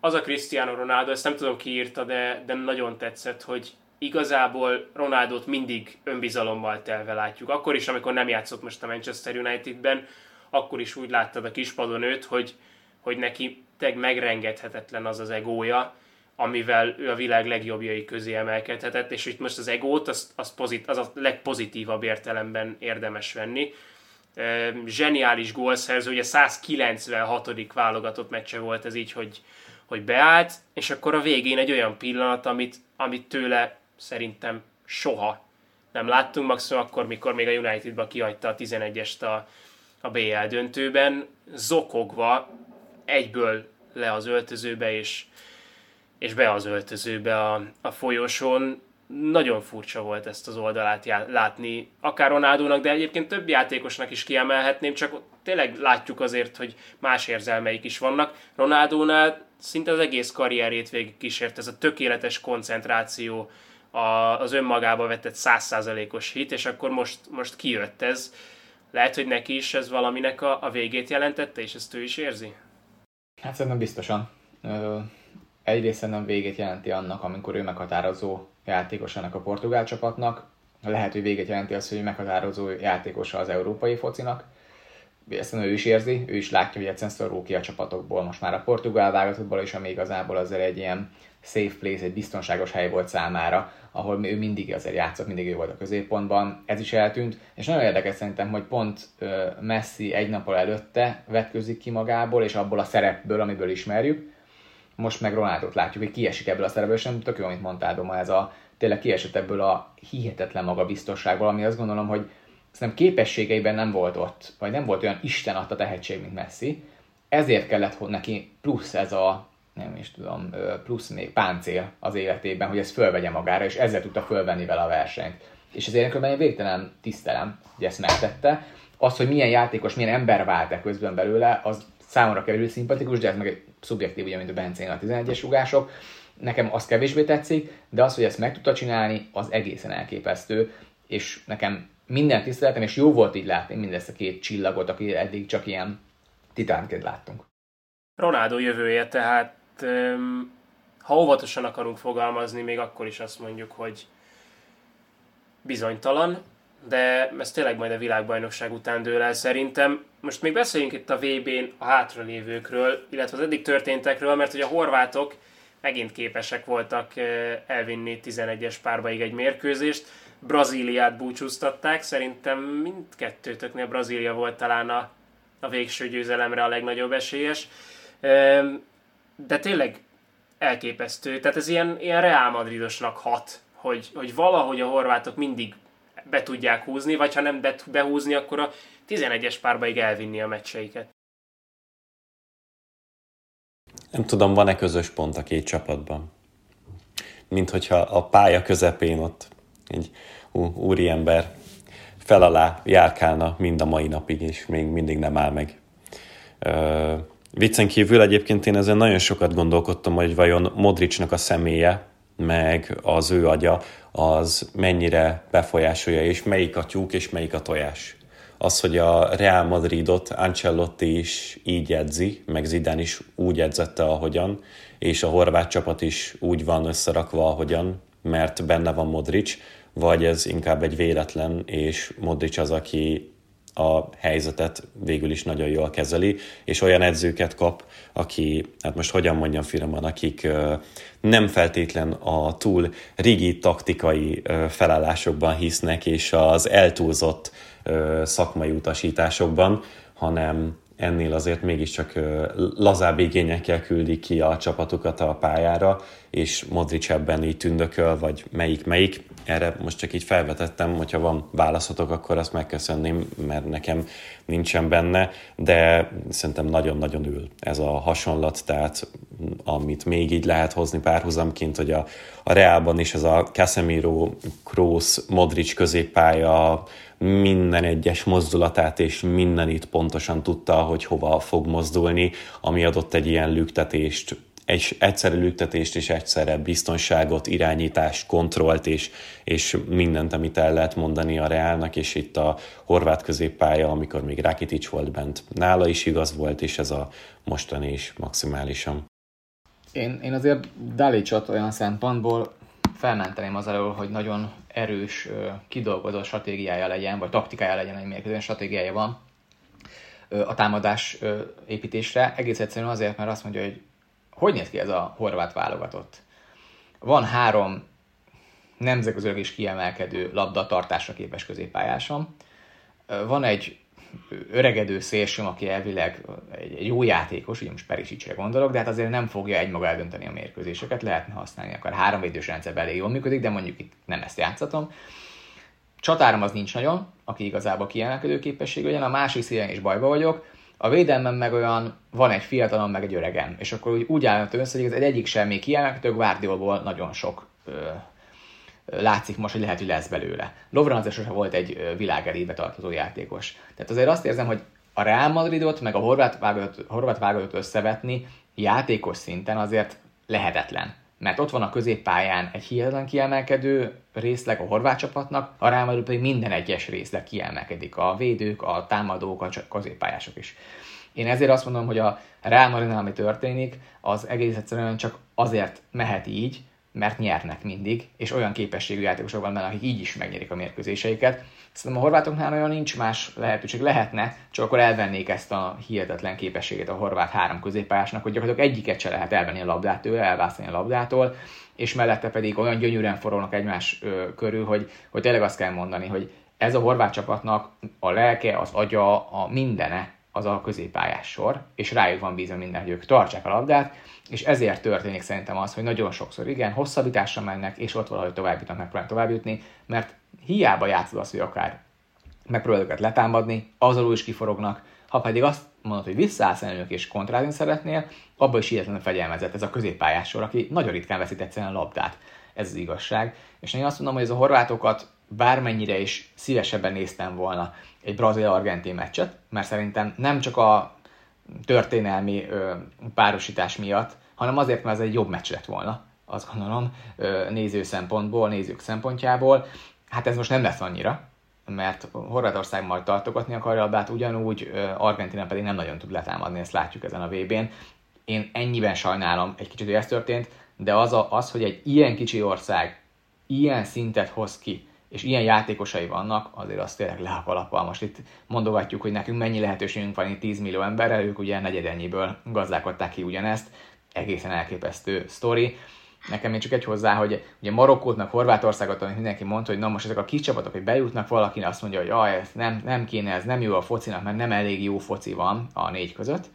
az a Cristiano Ronaldo, ezt nem tudom ki írta, de, de nagyon tetszett, hogy igazából Ronaldot mindig önbizalommal telve látjuk. Akkor is, amikor nem játszott most a Manchester Unitedben, akkor is úgy láttad a kispadon őt, hogy, hogy neki teg megrengethetetlen az az egója, amivel ő a világ legjobbjai közé emelkedhetett, és itt most az egót, az, az, pozit, az a legpozitívabb értelemben érdemes venni. Zseniális gólszerző, ugye 196. válogatott meccse volt ez így, hogy, hogy beállt, és akkor a végén egy olyan pillanat, amit, amit tőle szerintem soha nem láttunk, maximum akkor, mikor még a Unitedba kihagyta a 11-est a, a BL döntőben, zokogva egyből le az öltözőbe, és, és be az öltözőbe a, a folyosón. Nagyon furcsa volt ezt az oldalát já- látni, akár Ronaldónak, de egyébként több játékosnak is kiemelhetném, csak tényleg látjuk azért, hogy más érzelmeik is vannak. Ronaldónál szinte az egész karrierét végig kísért ez a tökéletes koncentráció, a, az önmagába vetett százszázalékos hit, és akkor most, most kijött ez. Lehet, hogy neki is ez valaminek a, a végét jelentette, és ezt ő is érzi? Hát szerintem biztosan egyrészt szerintem végét jelenti annak, amikor ő meghatározó játékos ennek a portugál csapatnak. Lehet, hogy végét jelenti az, hogy meghatározó játékosa az európai focinak. Ezt ő is érzi, ő is látja, hogy egyszerűen szorul ki a csapatokból. Most már a portugál válogatottból is, ami igazából azért egy ilyen safe place, egy biztonságos hely volt számára, ahol ő mindig azért játszott, mindig ő volt a középpontban, ez is eltűnt, és nagyon érdekes szerintem, hogy pont Messi egy nappal előtte vetközik ki magából, és abból a szerepből, amiből ismerjük, most meg Ronaldot látjuk, hogy kiesik ebből a szerepből, és nem tök jó, amit mondtál, Doma, ez a tényleg kiesett ebből a hihetetlen magabiztosságból, ami azt gondolom, hogy szerintem képességeiben nem volt ott, vagy nem volt olyan Isten adta tehetség, mint Messi, ezért kellett neki plusz ez a nem is tudom, plusz még páncél az életében, hogy ezt fölvegye magára, és ezzel tudta fölvenni vele a versenyt. És ezért én végtelen tisztelem, hogy ezt megtette. Az, hogy milyen játékos, milyen ember vált -e közben belőle, az számomra kevésbé szimpatikus, de ez meg egy szubjektív, ugye, mint a Bencén a 11-es rugások. Nekem az kevésbé tetszik, de az, hogy ezt meg tudta csinálni, az egészen elképesztő, és nekem minden tiszteletem, és jó volt így látni mindezt a két csillagot, aki eddig csak ilyen titánként láttunk. Ronaldo jövője, tehát ha óvatosan akarunk fogalmazni, még akkor is azt mondjuk, hogy bizonytalan, de ez tényleg majd a világbajnokság után dől el szerintem. Most még beszéljünk itt a VB-n a hátralévőkről, illetve az eddig történtekről, mert hogy a horvátok megint képesek voltak elvinni 11-es párbaig egy mérkőzést. Brazíliát búcsúztatták, szerintem mindkettőtöknél Brazília volt talán a, a végső győzelemre a legnagyobb esélyes. De tényleg elképesztő, tehát ez ilyen, ilyen Real Madridosnak hat, hogy, hogy valahogy a horvátok mindig be tudják húzni, vagy ha nem behúzni, akkor a 11-es párbaig elvinni a meccseiket. Nem tudom, van-e közös pont a két csapatban? Mint hogyha a pálya közepén ott egy úriember fel alá járkálna mind a mai napig, és még mindig nem áll meg. Ö, viccen kívül egyébként én ezen nagyon sokat gondolkodtam, hogy vajon Modricnak a személye, meg az ő agya, az mennyire befolyásolja, és melyik a tyúk, és melyik a tojás. Az, hogy a Real Madridot Ancelotti is így edzi, meg Zidane is úgy edzette, ahogyan, és a horvát csapat is úgy van összerakva, ahogyan, mert benne van Modric, vagy ez inkább egy véletlen, és Modric az, aki a helyzetet végül is nagyon jól kezeli, és olyan edzőket kap, aki, hát most hogyan mondjam finoman, akik nem feltétlen a túl rigid taktikai felállásokban hisznek, és az eltúlzott szakmai utasításokban, hanem ennél azért mégiscsak lazább igényekkel küldik ki a csapatukat a pályára, és Modric ebben így tündököl, vagy melyik-melyik. Erre most csak így felvetettem, hogyha van válaszotok, akkor azt megköszönném, mert nekem nincsen benne, de szerintem nagyon-nagyon ül ez a hasonlat, tehát amit még így lehet hozni párhuzamként, hogy a, a Reálban is ez a Casemiro, Kroos, Modric középpálya, minden egyes mozdulatát és mindenit pontosan tudta, hogy hova fog mozdulni, ami adott egy ilyen lüktetést, egy egyszerű lüktetést és egyszerre biztonságot, irányítást, kontrollt és, és mindent, amit el lehet mondani a Reálnak, és itt a horvát középpálya, amikor még Rakitic volt bent, nála is igaz volt, és ez a mostani is maximálisan. Én, én azért Dalicsot olyan szempontból felmenteném az elől, hogy nagyon erős, kidolgozott stratégiája legyen, vagy taktikája legyen, egy mérkőzés stratégiája van a támadás építésre. Egész egyszerűen azért, mert azt mondja, hogy hogy néz ki ez a horvát válogatott. Van három nemzetközileg is kiemelkedő labdatartásra képes középpályásom. Van egy öregedő szélsőm, aki elvileg egy jó játékos, ugye most Perisicsre gondolok, de hát azért nem fogja egymaga eldönteni a mérkőzéseket, lehetne használni, akár három védős rendszerben elég jól működik, de mondjuk itt nem ezt játszatom. Csatárom az nincs nagyon, aki igazából kiemelkedő képesség legyen, a másik szélen is bajba vagyok, a védelmem meg olyan, van egy fiatalom, meg egy öregem, és akkor úgy, úgy állnak össze, hogy ez egy egyik sem még kiemelkedő, Guardiolból nagyon sok ö, látszik most, hogy lehet, hogy lesz belőle. Lovran azért sose volt egy világerébe tartozó játékos. Tehát azért azt érzem, hogy a Real Madridot, meg a horvát válogatott, horvát válogatott összevetni játékos szinten azért lehetetlen. Mert ott van a középpályán egy hihetetlen kiemelkedő részleg a horvát csapatnak, a Real Madrid pedig minden egyes részleg kiemelkedik. A védők, a támadók, a középpályások is. Én ezért azt mondom, hogy a Real Madrid, ami történik, az egész egyszerűen csak azért mehet így, mert nyernek mindig, és olyan képességű játékosok van benne, akik így is megnyerik a mérkőzéseiket. Szerintem a horvátoknál olyan nincs más lehetőség. Lehetne, csak akkor elvennék ezt a hihetetlen képességet a horvát három középpályásnak, hogy gyakorlatilag egyiket se lehet elvenni a labdát tőle, elvásztani a labdától, és mellette pedig olyan gyönyörűen forognak egymás ö, körül, hogy, hogy tényleg azt kell mondani, hogy ez a horvát csapatnak a lelke, az agya, a mindene az a középpályás sor, és rájuk van bízva minden, hogy ők tartsák a labdát, és ezért történik szerintem az, hogy nagyon sokszor igen, hosszabbításra mennek, és ott valahogy tovább jutnak, megpróbálnak tovább jutni, mert hiába játszod azt, hogy akár megpróbálod őket letámadni, azon is kiforognak, ha pedig azt mondod, hogy visszaállsz ellenük és kontrázni szeretnél, abban is hihetetlenül fegyelmezett ez a középpályás sor, aki nagyon ritkán veszít egyszerűen labdát. Ez az igazság. És én azt mondom, hogy ez a horvátokat bármennyire is szívesebben néztem volna egy brazil-argentin meccset, mert szerintem nem csak a történelmi ö, párosítás miatt, hanem azért, mert ez egy jobb meccs lett volna, azt gondolom, ö, néző szempontból, nézők szempontjából. Hát ez most nem lesz annyira, mert Horvátország majd tartogatni akarja a labdát, ugyanúgy Argentina pedig nem nagyon tud letámadni, ezt látjuk ezen a VB-n. Én ennyiben sajnálom egy kicsit, hogy ez történt, de az, a, az, hogy egy ilyen kicsi ország ilyen szintet hoz ki, és ilyen játékosai vannak, azért azt tényleg le a kalappal. Most itt mondogatjuk, hogy nekünk mennyi lehetőségünk van itt 10 millió emberrel, ők ugye negyedennyiből gazdálkodták ki ugyanezt, egészen elképesztő sztori. Nekem még csak egy hozzá, hogy ugye Marokkót, meg Horvátországot, amit mindenki mondta, hogy na most ezek a kis csapatok, hogy bejutnak, valaki azt mondja, hogy jaj, ez nem, nem kéne, ez nem jó a focinak, mert nem elég jó foci van a négy között.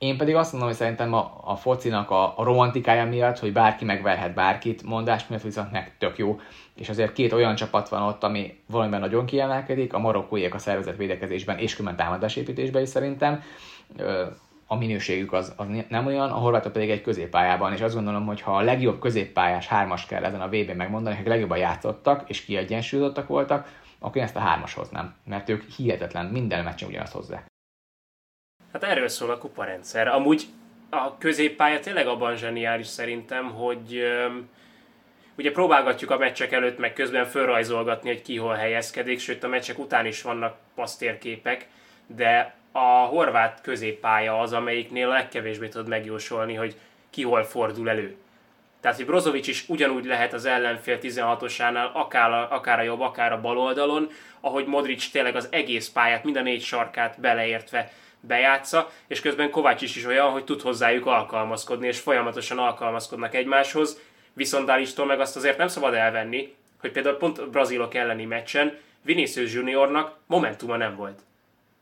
Én pedig azt mondom, hogy szerintem a, a focinak a, a romantikája miatt, hogy bárki megverhet bárkit, mondás miatt viszont meg tök jó. És azért két olyan csapat van ott, ami valamiben nagyon kiemelkedik, a marokkóiak a szervezet védekezésben és külön támadásépítésben is szerintem. A minőségük az, az nem olyan, a horvátok pedig egy középpályában, és azt gondolom, hogy ha a legjobb középpályás hármas kell ezen a VB megmondani, hogy legjobban játszottak és kiegyensúlyozottak voltak, akkor én ezt a hármas hoznám, mert ők hihetetlen, minden meccsen ugyanazt hozzák. Hát erről szól a kuparendszer. Amúgy a középpálya tényleg abban zseniális szerintem, hogy ugye próbálgatjuk a meccsek előtt, meg közben felrajzolgatni, hogy ki hol helyezkedik, sőt a meccsek után is vannak pasztérképek, de a horvát középpálya az, amelyiknél legkevésbé tud megjósolni, hogy ki hol fordul elő. Tehát, hogy Brozovic is ugyanúgy lehet az ellenfél 16-osánál, akár a, akár a jobb, akár a bal oldalon, ahogy Modric tényleg az egész pályát, mind a négy sarkát beleértve bejátsza, és közben Kovács is, is olyan, hogy tud hozzájuk alkalmazkodni, és folyamatosan alkalmazkodnak egymáshoz, viszont Dalistól meg azt azért nem szabad elvenni, hogy például pont a brazilok elleni meccsen Vinicius Juniornak momentuma nem volt.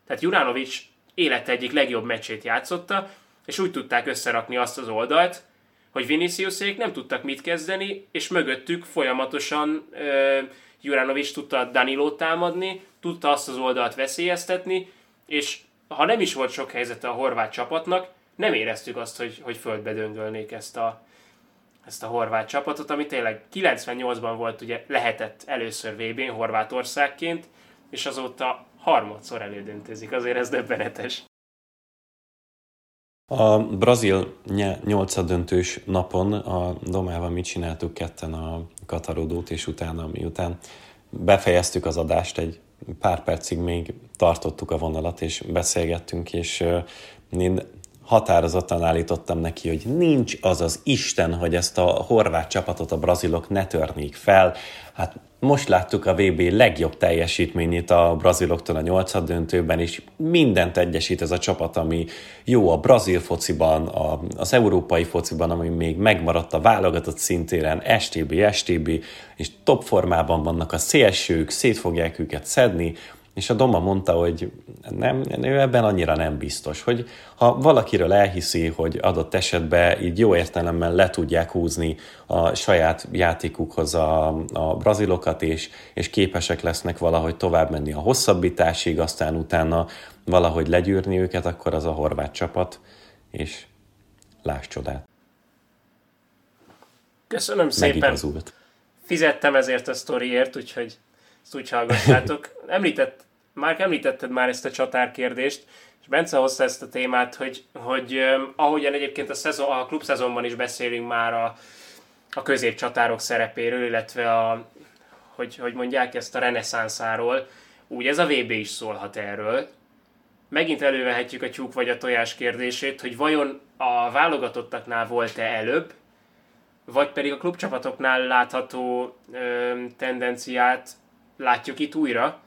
Tehát Juranovic élete egyik legjobb meccsét játszotta, és úgy tudták összerakni azt az oldalt, hogy Viniciusék nem tudtak mit kezdeni, és mögöttük folyamatosan uh, Juranovic tudta Danilót támadni, tudta azt az oldalt veszélyeztetni, és ha nem is volt sok helyzete a horvát csapatnak, nem éreztük azt, hogy, hogy földbe döngölnék ezt a, ezt a horvát csapatot, ami tényleg 98-ban volt, ugye lehetett először VB-n Horvátországként, és azóta harmadszor elődöntözik, azért ez döbbenetes. A brazil nyolcadöntős napon a Domával mit csináltuk ketten a katarodót, és utána, miután befejeztük az adást, egy pár percig még tartottuk a vonalat, és beszélgettünk, és én határozottan állítottam neki, hogy nincs az az Isten, hogy ezt a horvát csapatot a brazilok ne törnék fel. Hát most láttuk a VB legjobb teljesítményét a braziloktól a nyolcad döntőben, és mindent egyesít ez a csapat, ami jó a brazil fociban, a, az európai fociban, ami még megmaradt a válogatott szintéren, STB, STB, és top formában vannak a szélsők, szét fogják őket szedni, és a Doma mondta, hogy nem, ő ebben annyira nem biztos, hogy ha valakiről elhiszi, hogy adott esetben így jó értelemmel le tudják húzni a saját játékukhoz a, a brazilokat, és, és képesek lesznek valahogy tovább menni a hosszabbításig, aztán utána valahogy legyűrni őket, akkor az a horvát csapat, és láss csodát. Köszönöm szépen. Megigazult. Fizettem ezért a sztoriért, úgyhogy ezt úgy hallgassátok. Említett már említetted már ezt a csatárkérdést, és Bence hozta ezt a témát, hogy, hogy ahogyan egyébként a, szezon, a klub szezonban is beszélünk már a, a középcsatárok szerepéről, illetve a, hogy, hogy mondják ezt a reneszánszáról, úgy ez a VB is szólhat erről. Megint elővehetjük a tyúk vagy a tojás kérdését, hogy vajon a válogatottaknál volt-e előbb, vagy pedig a klubcsapatoknál látható ö, tendenciát látjuk itt újra,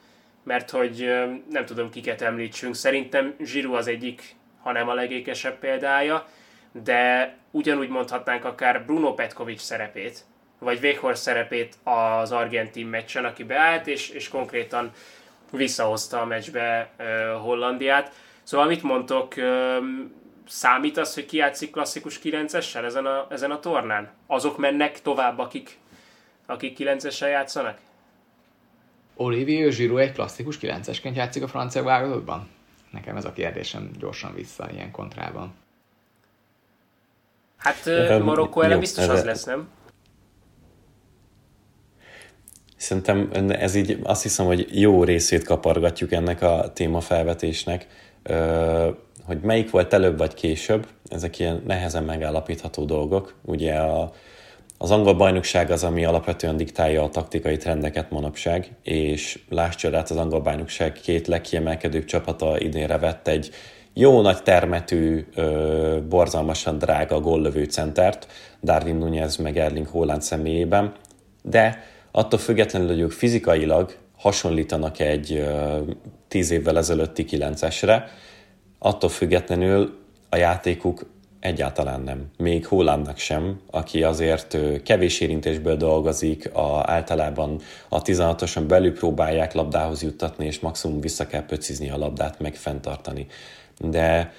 mert hogy nem tudom kiket említsünk, szerintem Zsiru az egyik, hanem a legékesebb példája, de ugyanúgy mondhatnánk akár Bruno Petkovics szerepét, vagy Weghorst szerepét az argentin meccsen, aki beállt, és, és konkrétan visszahozta a meccsbe uh, Hollandiát. Szóval mit mondtok, uh, számít az, hogy kiátszik klasszikus 9-essel ezen a, ezen a tornán? Azok mennek tovább, akik, akik 9-essel játszanak? Olivier Giroud egy klasszikus 9-esként játszik a francia válogatotban? Nekem ez a kérdésem gyorsan vissza ilyen kontrában. Hát Marokkó ellen biztos az lesz, nem? Szerintem ez így azt hiszem, hogy jó részét kapargatjuk ennek a témafelvetésnek, hogy melyik volt előbb vagy később, ezek ilyen nehezen megállapítható dolgok. Ugye a, az angol bajnokság az, ami alapvetően diktálja a taktikai trendeket manapság, és láss csodát, az angol bajnokság két legkiemelkedőbb csapata idénre vett egy jó nagy termetű, borzalmasan drága góllövő centert, Darwin Nunez meg Erling Haaland személyében, de attól függetlenül, hogy ők fizikailag hasonlítanak egy tíz évvel ezelőtti kilencesre, attól függetlenül a játékuk Egyáltalán nem. Még Hollandnak sem, aki azért kevés érintésből dolgozik, a, általában a 16-oson belül próbálják labdához juttatni, és maximum vissza kell pöcizni a labdát, meg fenntartani. De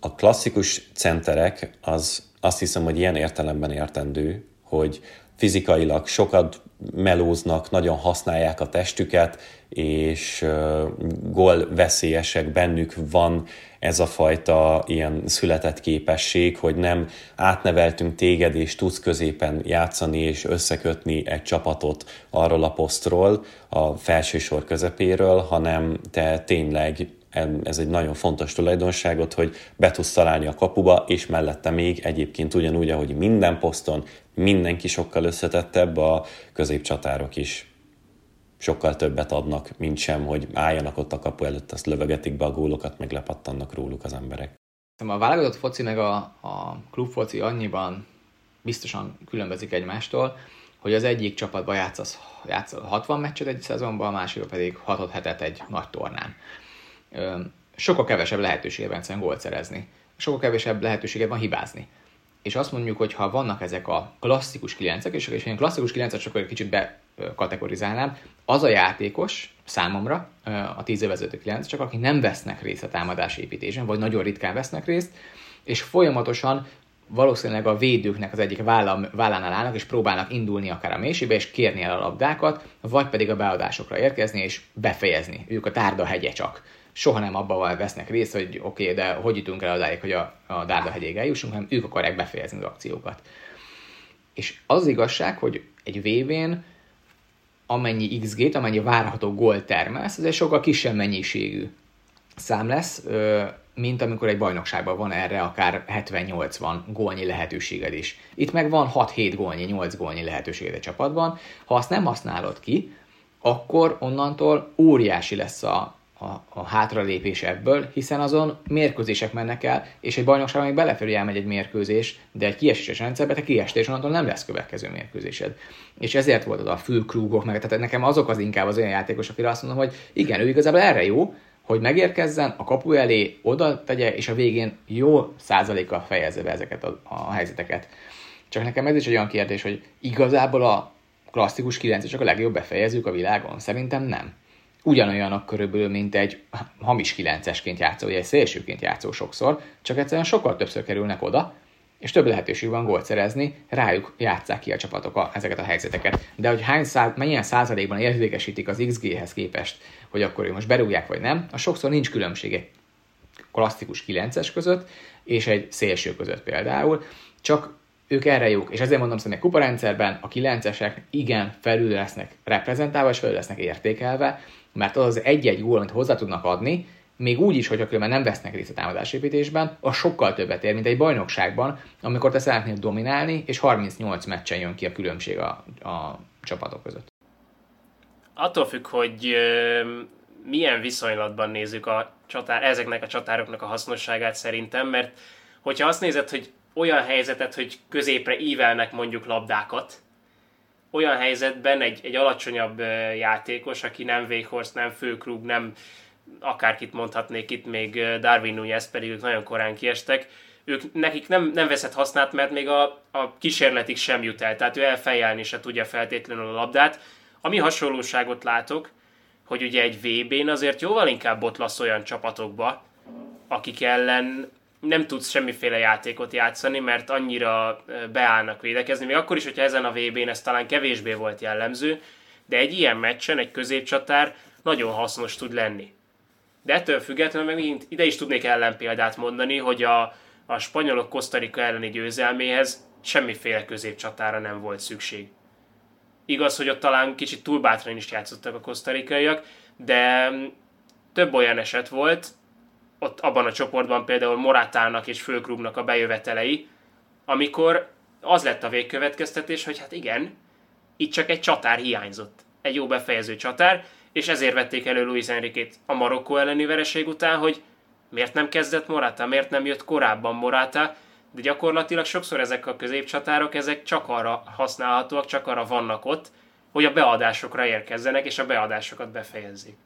a klasszikus centerek az azt hiszem, hogy ilyen értelemben értendő, hogy fizikailag sokat melóznak, nagyon használják a testüket, és gól veszélyesek bennük van ez a fajta ilyen született képesség, hogy nem átneveltünk téged, és tudsz középen játszani és összekötni egy csapatot arról a posztról, a felsősor közepéről, hanem te tényleg ez egy nagyon fontos tulajdonságot, hogy be tudsz találni a kapuba, és mellette még egyébként ugyanúgy, ahogy minden poszton mindenki sokkal összetettebb, a középcsatárok is sokkal többet adnak, mint sem, hogy álljanak ott a kapu előtt, azt lövegetik be a gólokat, meg lepattannak róluk az emberek. A válogatott foci meg a, a klubfoci annyiban biztosan különbözik egymástól, hogy az egyik csapatban játszasz, játszasz 60 meccset egy szezonban, a másikban pedig 6 hetet egy nagy tornán. Sokkal kevesebb lehetőséged van gólt szerezni. Sokkal kevesebb lehetőséged van hibázni. És azt mondjuk, hogy ha vannak ezek a klasszikus kilencek, és én klasszikus kilencet csak egy kicsit bekategorizálnám, az a játékos számomra, a 10 éveződő 9, csak akik nem vesznek részt a támadás építésen, vagy nagyon ritkán vesznek részt, és folyamatosan valószínűleg a védőknek az egyik vállánál állnak, és próbálnak indulni akár a mélységbe, és kérni el a labdákat, vagy pedig a beadásokra érkezni, és befejezni. Ők a tárda hegye csak. Soha nem abban vesznek részt, hogy oké, okay, de hogy jutunk el odáig, hogy a, a Dárda hegyéig eljussunk, hanem ők akarják befejezni az akciókat. És az igazság, hogy egy VB-n amennyi XG-t, amennyi várható gól termelsz, ez egy sokkal kisebb mennyiségű szám lesz, mint amikor egy bajnokságban van erre akár 70-80 gólnyi lehetőséged is. Itt meg van 6-7 gólnyi, 8 gólnyi lehetőséged egy csapatban. Ha azt nem használod ki, akkor onnantól óriási lesz a, a, a hátralépés ebből, hiszen azon mérkőzések mennek el, és egy bajnokságban még belefelé elmegy egy mérkőzés, de egy kieséses rendszerben te kiesítés, onnantól nem lesz következő mérkőzésed. És ezért volt az a fülkrúgok, meg tehát nekem azok az inkább az olyan játékos, akire azt mondom, hogy igen, ő igazából erre jó, hogy megérkezzen, a kapu elé oda tegye, és a végén jó százalékkal fejezze be ezeket a, a helyzeteket. Csak nekem ez is egy olyan kérdés, hogy igazából a klasszikus 9 csak a legjobb befejezők a világon? Szerintem nem. Ugyanolyanak körülbelül, mint egy hamis 9-esként játszó, vagy egy szélsőként játszó sokszor, csak egyszerűen sokkal többször kerülnek oda, és több lehetőség van gólt szerezni, rájuk játszák ki a csapatok a, ezeket a helyzeteket. De hogy hány száz, mennyien százalékban értékesítik az XG-hez képest, hogy akkor ő most berúgják vagy nem, a sokszor nincs különbség egy klasszikus 9-es között, és egy szélső között például, csak ők erre jók, és ezért mondom szerintem kuparendszerben a 9-esek igen felül lesznek reprezentálva, és felül lesznek értékelve, mert az az egy-egy gól, amit hozzá tudnak adni, még úgy is, hogyha különben nem vesznek részt a támadásépítésben, az sokkal többet ér, mint egy bajnokságban, amikor te szeretnél dominálni, és 38 meccsen jön ki a különbség a, a csapatok között. Attól függ, hogy milyen viszonylatban nézzük a csatár, ezeknek a csatároknak a hasznosságát szerintem, mert hogyha azt nézed, hogy olyan helyzetet, hogy középre ívelnek mondjuk labdákat, olyan helyzetben egy, egy alacsonyabb játékos, aki nem Véghorst, nem Főkrug, nem akárkit mondhatnék itt, még Darwin Nunez pedig ők nagyon korán kiestek, ők, nekik nem, nem veszett hasznát, mert még a, a kísérletig sem jut el, tehát ő elfejelni se tudja feltétlenül a labdát. Ami hasonlóságot látok, hogy ugye egy VB-n azért jóval inkább ott lesz olyan csapatokba, akik ellen nem tudsz semmiféle játékot játszani, mert annyira beállnak védekezni, még akkor is, hogyha ezen a VB-n ez talán kevésbé volt jellemző, de egy ilyen meccsen egy középcsatár nagyon hasznos tud lenni. De ettől függetlenül meg megint ide is tudnék ellenpéldát mondani, hogy a, a spanyolok Kosztarika elleni győzelméhez semmiféle középcsatára nem volt szükség. Igaz, hogy ott talán kicsit túl bátran is játszottak a kosztarikaiak, de több olyan eset volt, ott abban a csoportban például Morátának és Fölkrugnak a bejövetelei, amikor az lett a végkövetkeztetés, hogy hát igen, itt csak egy csatár hiányzott. Egy jó befejező csatár, és ezért vették elő Luis Enriquét a Marokkó elleni vereség után, hogy miért nem kezdett Morata, miért nem jött korábban Morata, de gyakorlatilag sokszor ezek a középcsatárok, ezek csak arra használhatóak, csak arra vannak ott, hogy a beadásokra érkezzenek, és a beadásokat befejezzék.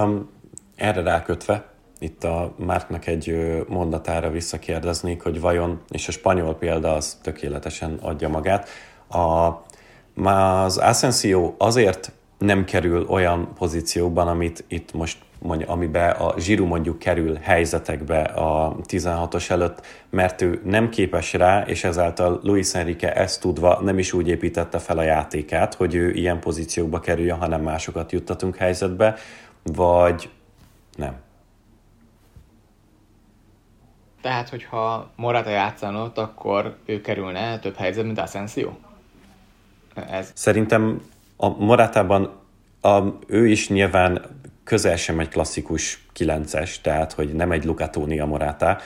Um, erre rákötve, itt a Márknak egy mondatára visszakérdeznék, hogy vajon, és a spanyol példa az tökéletesen adja magát, a az Asensio azért nem kerül olyan pozíciókban, amit itt most mondja, amiben a Zsiru mondjuk kerül helyzetekbe a 16-os előtt, mert ő nem képes rá, és ezáltal Luis Enrique ezt tudva nem is úgy építette fel a játékát, hogy ő ilyen pozíciókba kerüljön, hanem másokat juttatunk helyzetbe, vagy nem. Tehát, hogyha Morata játszana ott, akkor ő kerülne több helyzet, mint Asensio? Ez. Szerintem a Moratában a, ő is nyilván közel sem egy klasszikus 9-es, tehát hogy nem egy Lucatóni a Morata,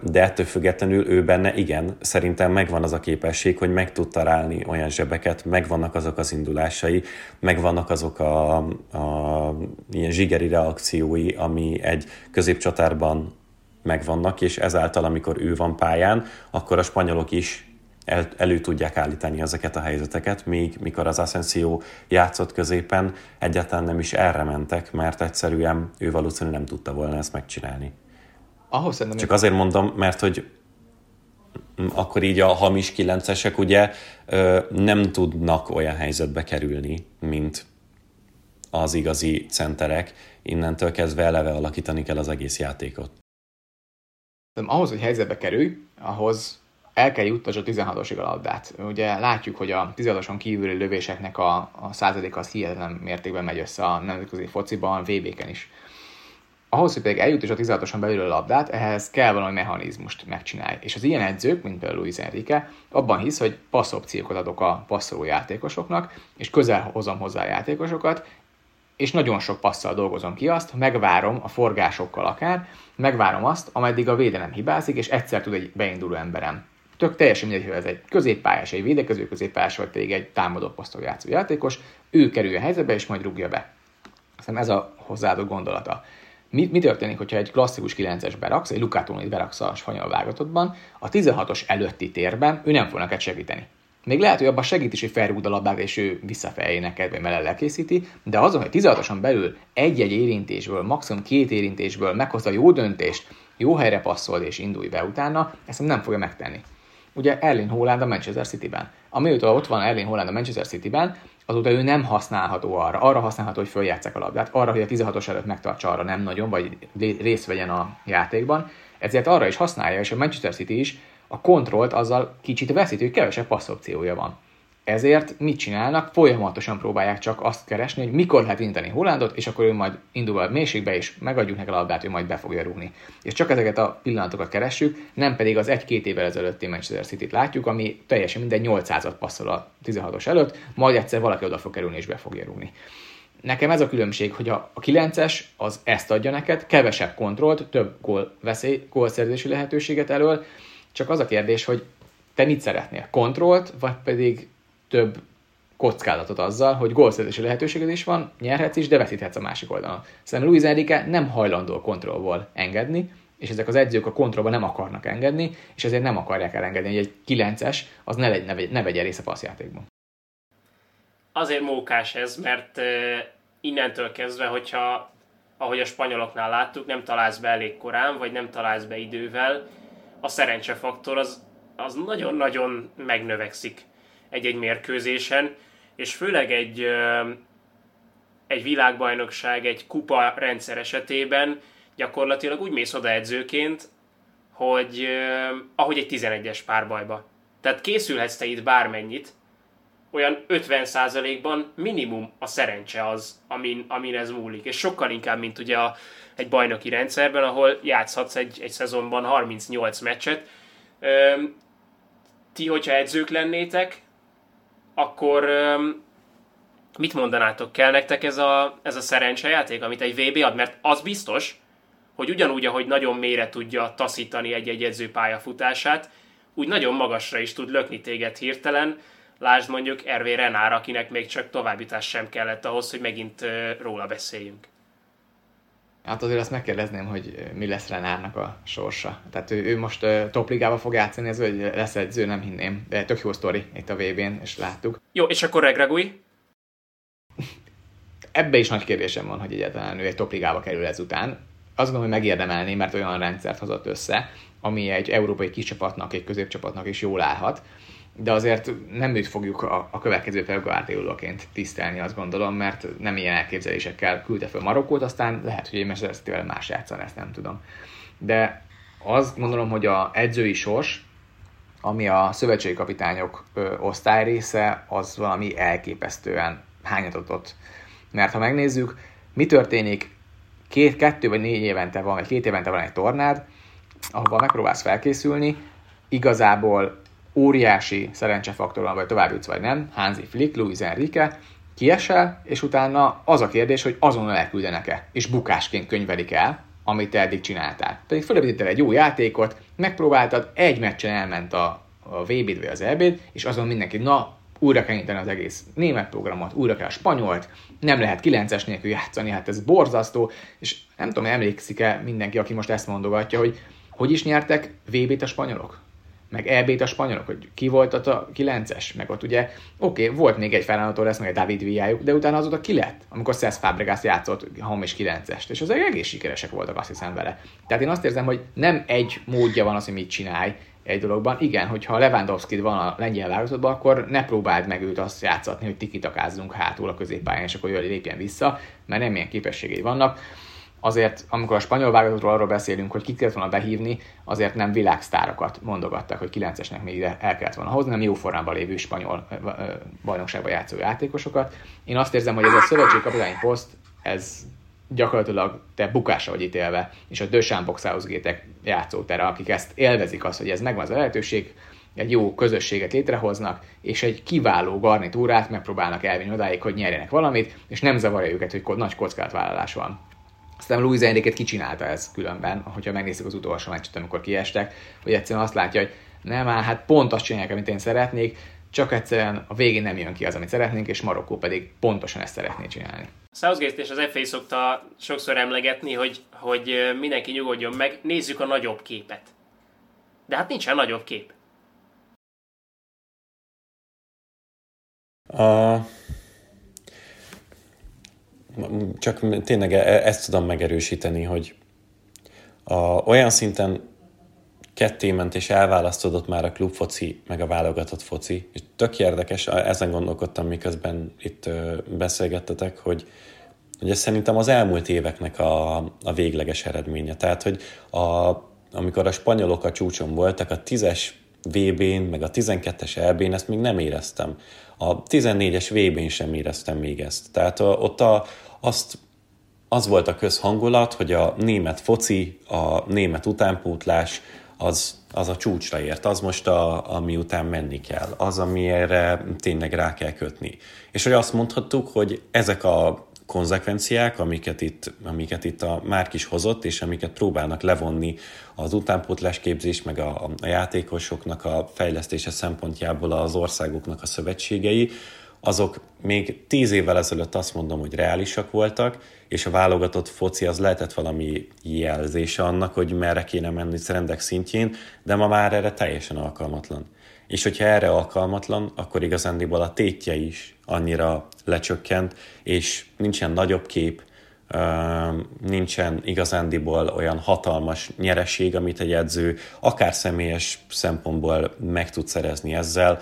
de ettől függetlenül ő benne igen, szerintem megvan az a képesség, hogy meg tud találni olyan zsebeket, megvannak azok az indulásai, megvannak azok a, a ilyen zsigeri reakciói, ami egy középcsatárban megvannak, és ezáltal, amikor ő van pályán, akkor a spanyolok is el, elő tudják állítani ezeket a helyzeteket, míg mikor az Asensio játszott középen, egyáltalán nem is erre mentek, mert egyszerűen ő valószínűleg nem tudta volna ezt megcsinálni. Ahhoz Csak azért mondom, mert hogy akkor így a hamis kilencesek ugye nem tudnak olyan helyzetbe kerülni, mint az igazi centerek. Innentől kezdve eleve alakítani kell az egész játékot. Ahhoz, hogy helyzetbe kerülj, ahhoz el kell juttasd a 16-osig a labdát. Ugye látjuk, hogy a 16-oson kívüli lövéseknek a, a százalék az hihetetlen mértékben megy össze a nemzetközi fociban, VB-ken is. Ahhoz, hogy pedig és a 16-oson belül a labdát, ehhez kell valami mechanizmust megcsinálni. És az ilyen edzők, mint például Luis Enrique, abban hisz, hogy passzopciókat adok a passzoló játékosoknak, és közel hozom hozzá a játékosokat, és nagyon sok passzal dolgozom ki azt, megvárom a forgásokkal akár, megvárom azt, ameddig a védelem hibázik, és egyszer tud egy beinduló emberem tök teljesen mindegy, hogy ez egy középpályás, egy védekező középpályás, vagy pedig egy támadó poszton játszó játékos, ő kerül a helyzetbe, és majd rúgja be. Aztán ez a hozzáadó gondolata. Mi, mi történik, hogyha egy klasszikus 9-es beraksz, egy Lukátónit beraksz a spanyol válogatottban, a 16-os előtti térben ő nem fog neked segíteni. Még lehet, hogy abban segít is, hogy felrúgd a labdát, és ő visszafelé neked, vagy mellett készíti, de azon, hogy 16-oson belül egy-egy érintésből, maximum két érintésből meghozza jó döntést, jó helyre passzol és indulj be utána, ezt nem fogja megtenni ugye Erling Haaland a Manchester City-ben. Amióta ott van Erling Haaland a Manchester City-ben, azóta ő nem használható arra. Arra használható, hogy följátszák a labdát, arra, hogy a 16-os előtt megtartsa arra nem nagyon, vagy részt vegyen a játékban. Ezért arra is használja, és a Manchester City is a kontrollt azzal kicsit veszíti, hogy kevesebb passzopciója van. Ezért mit csinálnak? Folyamatosan próbálják csak azt keresni, hogy mikor lehet indítani Hollandot, és akkor ő majd indul a mélységbe, és megadjuk neki a labdát, ő majd be fogja rúgni. És csak ezeket a pillanatokat keressük, nem pedig az egy-két évvel ezelőtti Manchester City-t látjuk, ami teljesen minden 800-at passzol a 16-os előtt, majd egyszer valaki oda fog kerülni és be fogja rúgni. Nekem ez a különbség, hogy a, 9-es az ezt adja neked, kevesebb kontrollt, több gól veszély, gólszerzési lehetőséget elől, csak az a kérdés, hogy te mit szeretnél? Kontrollt, vagy pedig több kockázatot azzal, hogy gólszerzési lehetőséged is van, nyerhetsz is, de veszíthetsz a másik oldalon. Szerintem Luis Enrique nem hajlandó a kontrollból engedni, és ezek az edzők a kontrollba nem akarnak engedni, és ezért nem akarják elengedni, hogy egy 9-es az ne, legy, ne, vegy, ne vegye részt a passzjátékban. Azért mókás ez, mert innentől kezdve, hogyha ahogy a spanyoloknál láttuk, nem találsz be elég korán, vagy nem találsz be idővel, a szerencsefaktor az, az nagyon-nagyon megnövekszik egy-egy mérkőzésen, és főleg egy, egy világbajnokság, egy kupa rendszer esetében gyakorlatilag úgy mész oda edzőként, hogy ahogy egy 11-es párbajba. Tehát készülhetsz te itt bármennyit, olyan 50%-ban minimum a szerencse az, amin, amin ez múlik. És sokkal inkább, mint ugye a, egy bajnoki rendszerben, ahol játszhatsz egy, egy szezonban 38 meccset. ti, hogyha edzők lennétek, akkor mit mondanátok, kell nektek ez a, ez a szerencsejáték, amit egy VB ad? Mert az biztos, hogy ugyanúgy, ahogy nagyon mélyre tudja taszítani egy-egy edző pályafutását, úgy nagyon magasra is tud lökni téged hirtelen. Lásd mondjuk Ervé Renár, akinek még csak továbbítás sem kellett ahhoz, hogy megint róla beszéljünk. Hát azért azt megkérdezném, hogy mi lesz Renárnak a sorsa. Tehát ő, ő most uh, topligába fog játszani, ez hogy lesz edző, nem hinném. De tök jó sztori itt a VB-n, és láttuk. Jó, és akkor Regregui? Ebbe is nagy kérdésem van, hogy egyáltalán ő egy topligába kerül ezután. Azt gondolom, hogy megérdemelni, mert olyan rendszert hozott össze, ami egy európai kis csapatnak, egy középcsapatnak is jól állhat de azért nem őt fogjuk a, a következő Pep Guardiolaként tisztelni, azt gondolom, mert nem ilyen elképzelésekkel küldte fel Marokkót, aztán lehet, hogy egy Manchester más játszan, ezt nem tudom. De azt gondolom, hogy a edzői sors, ami a szövetségi kapitányok ö, osztály része, az valami elképesztően hányatatott. Mert ha megnézzük, mi történik, két, kettő vagy négy évente van, vagy két évente van egy tornád, ahova megpróbálsz felkészülni, igazából óriási szerencsefaktor van, vagy tovább jutsz, vagy nem, Hansi Flick, Luis Enrique, kiesel, és utána az a kérdés, hogy azonnal elküldenek-e, és bukásként könyvelik el, amit eddig csináltál. Pedig fölépítettél egy jó játékot, megpróbáltad, egy meccsen elment a, a vb vagy az eb és azon mindenki, na, újra kell az egész német programot, újra kell a spanyolt, nem lehet 9-es nélkül játszani, hát ez borzasztó, és nem tudom, emlékszik-e mindenki, aki most ezt mondogatja, hogy hogy is nyertek VB-t a spanyolok? Meg EB-t a spanyolok, hogy ki volt ott a 9-es, meg ott ugye, oké, okay, volt még egy Fernando Torres, meg egy David Villajuk, de utána azóta ki lett, amikor Cesc Fabregas játszott hamis 9-est, és azok egész sikeresek voltak azt hiszem vele. Tehát én azt érzem, hogy nem egy módja van az, hogy mit csinálj egy dologban. Igen, hogyha Lewandowski van a lengyel válogatottban, akkor ne próbáld meg őt azt játszatni, hogy tikitakázzunk hátul a középpályán, és akkor jön lépjen vissza, mert nem ilyen képességei vannak azért, amikor a spanyol válogatottról arról beszélünk, hogy kik kellett volna behívni, azért nem világsztárokat mondogattak, hogy 9-esnek még ide el kellett volna hozni, nem jó formában lévő spanyol bajnokságban játszó játékosokat. Én azt érzem, hogy ez a szövetségi kapitány poszt, ez gyakorlatilag te bukásra vagy ítélve, és a Dösán Southgate-ek játszótere, akik ezt élvezik azt, hogy ez megvan az a lehetőség, egy jó közösséget létrehoznak, és egy kiváló garnitúrát megpróbálnak elvinni odáig, hogy nyerjenek valamit, és nem zavarja őket, hogy nagy kockázatvállalás van. Aztán Louis Enriquet kicsinálta ez különben, hogyha megnézzük az utolsó meccset, amikor kiestek, hogy egyszerűen azt látja, hogy nem áll, hát pont azt csinálják, amit én szeretnék, csak egyszerűen a végén nem jön ki az, amit szeretnénk, és Marokkó pedig pontosan ezt szeretné csinálni. Southgate és az FA szokta sokszor emlegetni, hogy, hogy mindenki nyugodjon meg, nézzük a nagyobb képet. De hát nincsen nagyobb kép. A csak tényleg e-, ezt tudom megerősíteni, hogy a, olyan szinten ketté ment és elválasztódott már a klubfoci, meg a válogatott foci. És tök érdekes, ezen gondolkodtam, miközben itt beszélgettetek, hogy, hogy ez szerintem az elmúlt éveknek a, a végleges eredménye. Tehát, hogy a, amikor a spanyolok a csúcson voltak, a 10-es VB-n, meg a 12-es EB-n ezt még nem éreztem. A 14-es VB-n sem éreztem még ezt. Tehát ott a, azt, az volt a közhangulat, hogy a német foci, a német utánpótlás az, az a csúcsra ért, az most, a, ami után menni kell, az, amire tényleg rá kell kötni. És hogy azt mondhattuk, hogy ezek a konzekvenciák, amiket itt, amiket itt a Márk is hozott, és amiket próbálnak levonni az utánpótlás képzés, meg a, a játékosoknak a fejlesztése szempontjából az országoknak a szövetségei, azok még tíz évvel ezelőtt azt mondom, hogy reálisak voltak, és a válogatott foci az lehetett valami jelzése annak, hogy merre kéne menni szerendek szintjén, de ma már erre teljesen alkalmatlan. És hogyha erre alkalmatlan, akkor igazándiból a tétje is annyira lecsökkent, és nincsen nagyobb kép, nincsen igazándiból olyan hatalmas nyereség, amit egy edző akár személyes szempontból meg tud szerezni ezzel,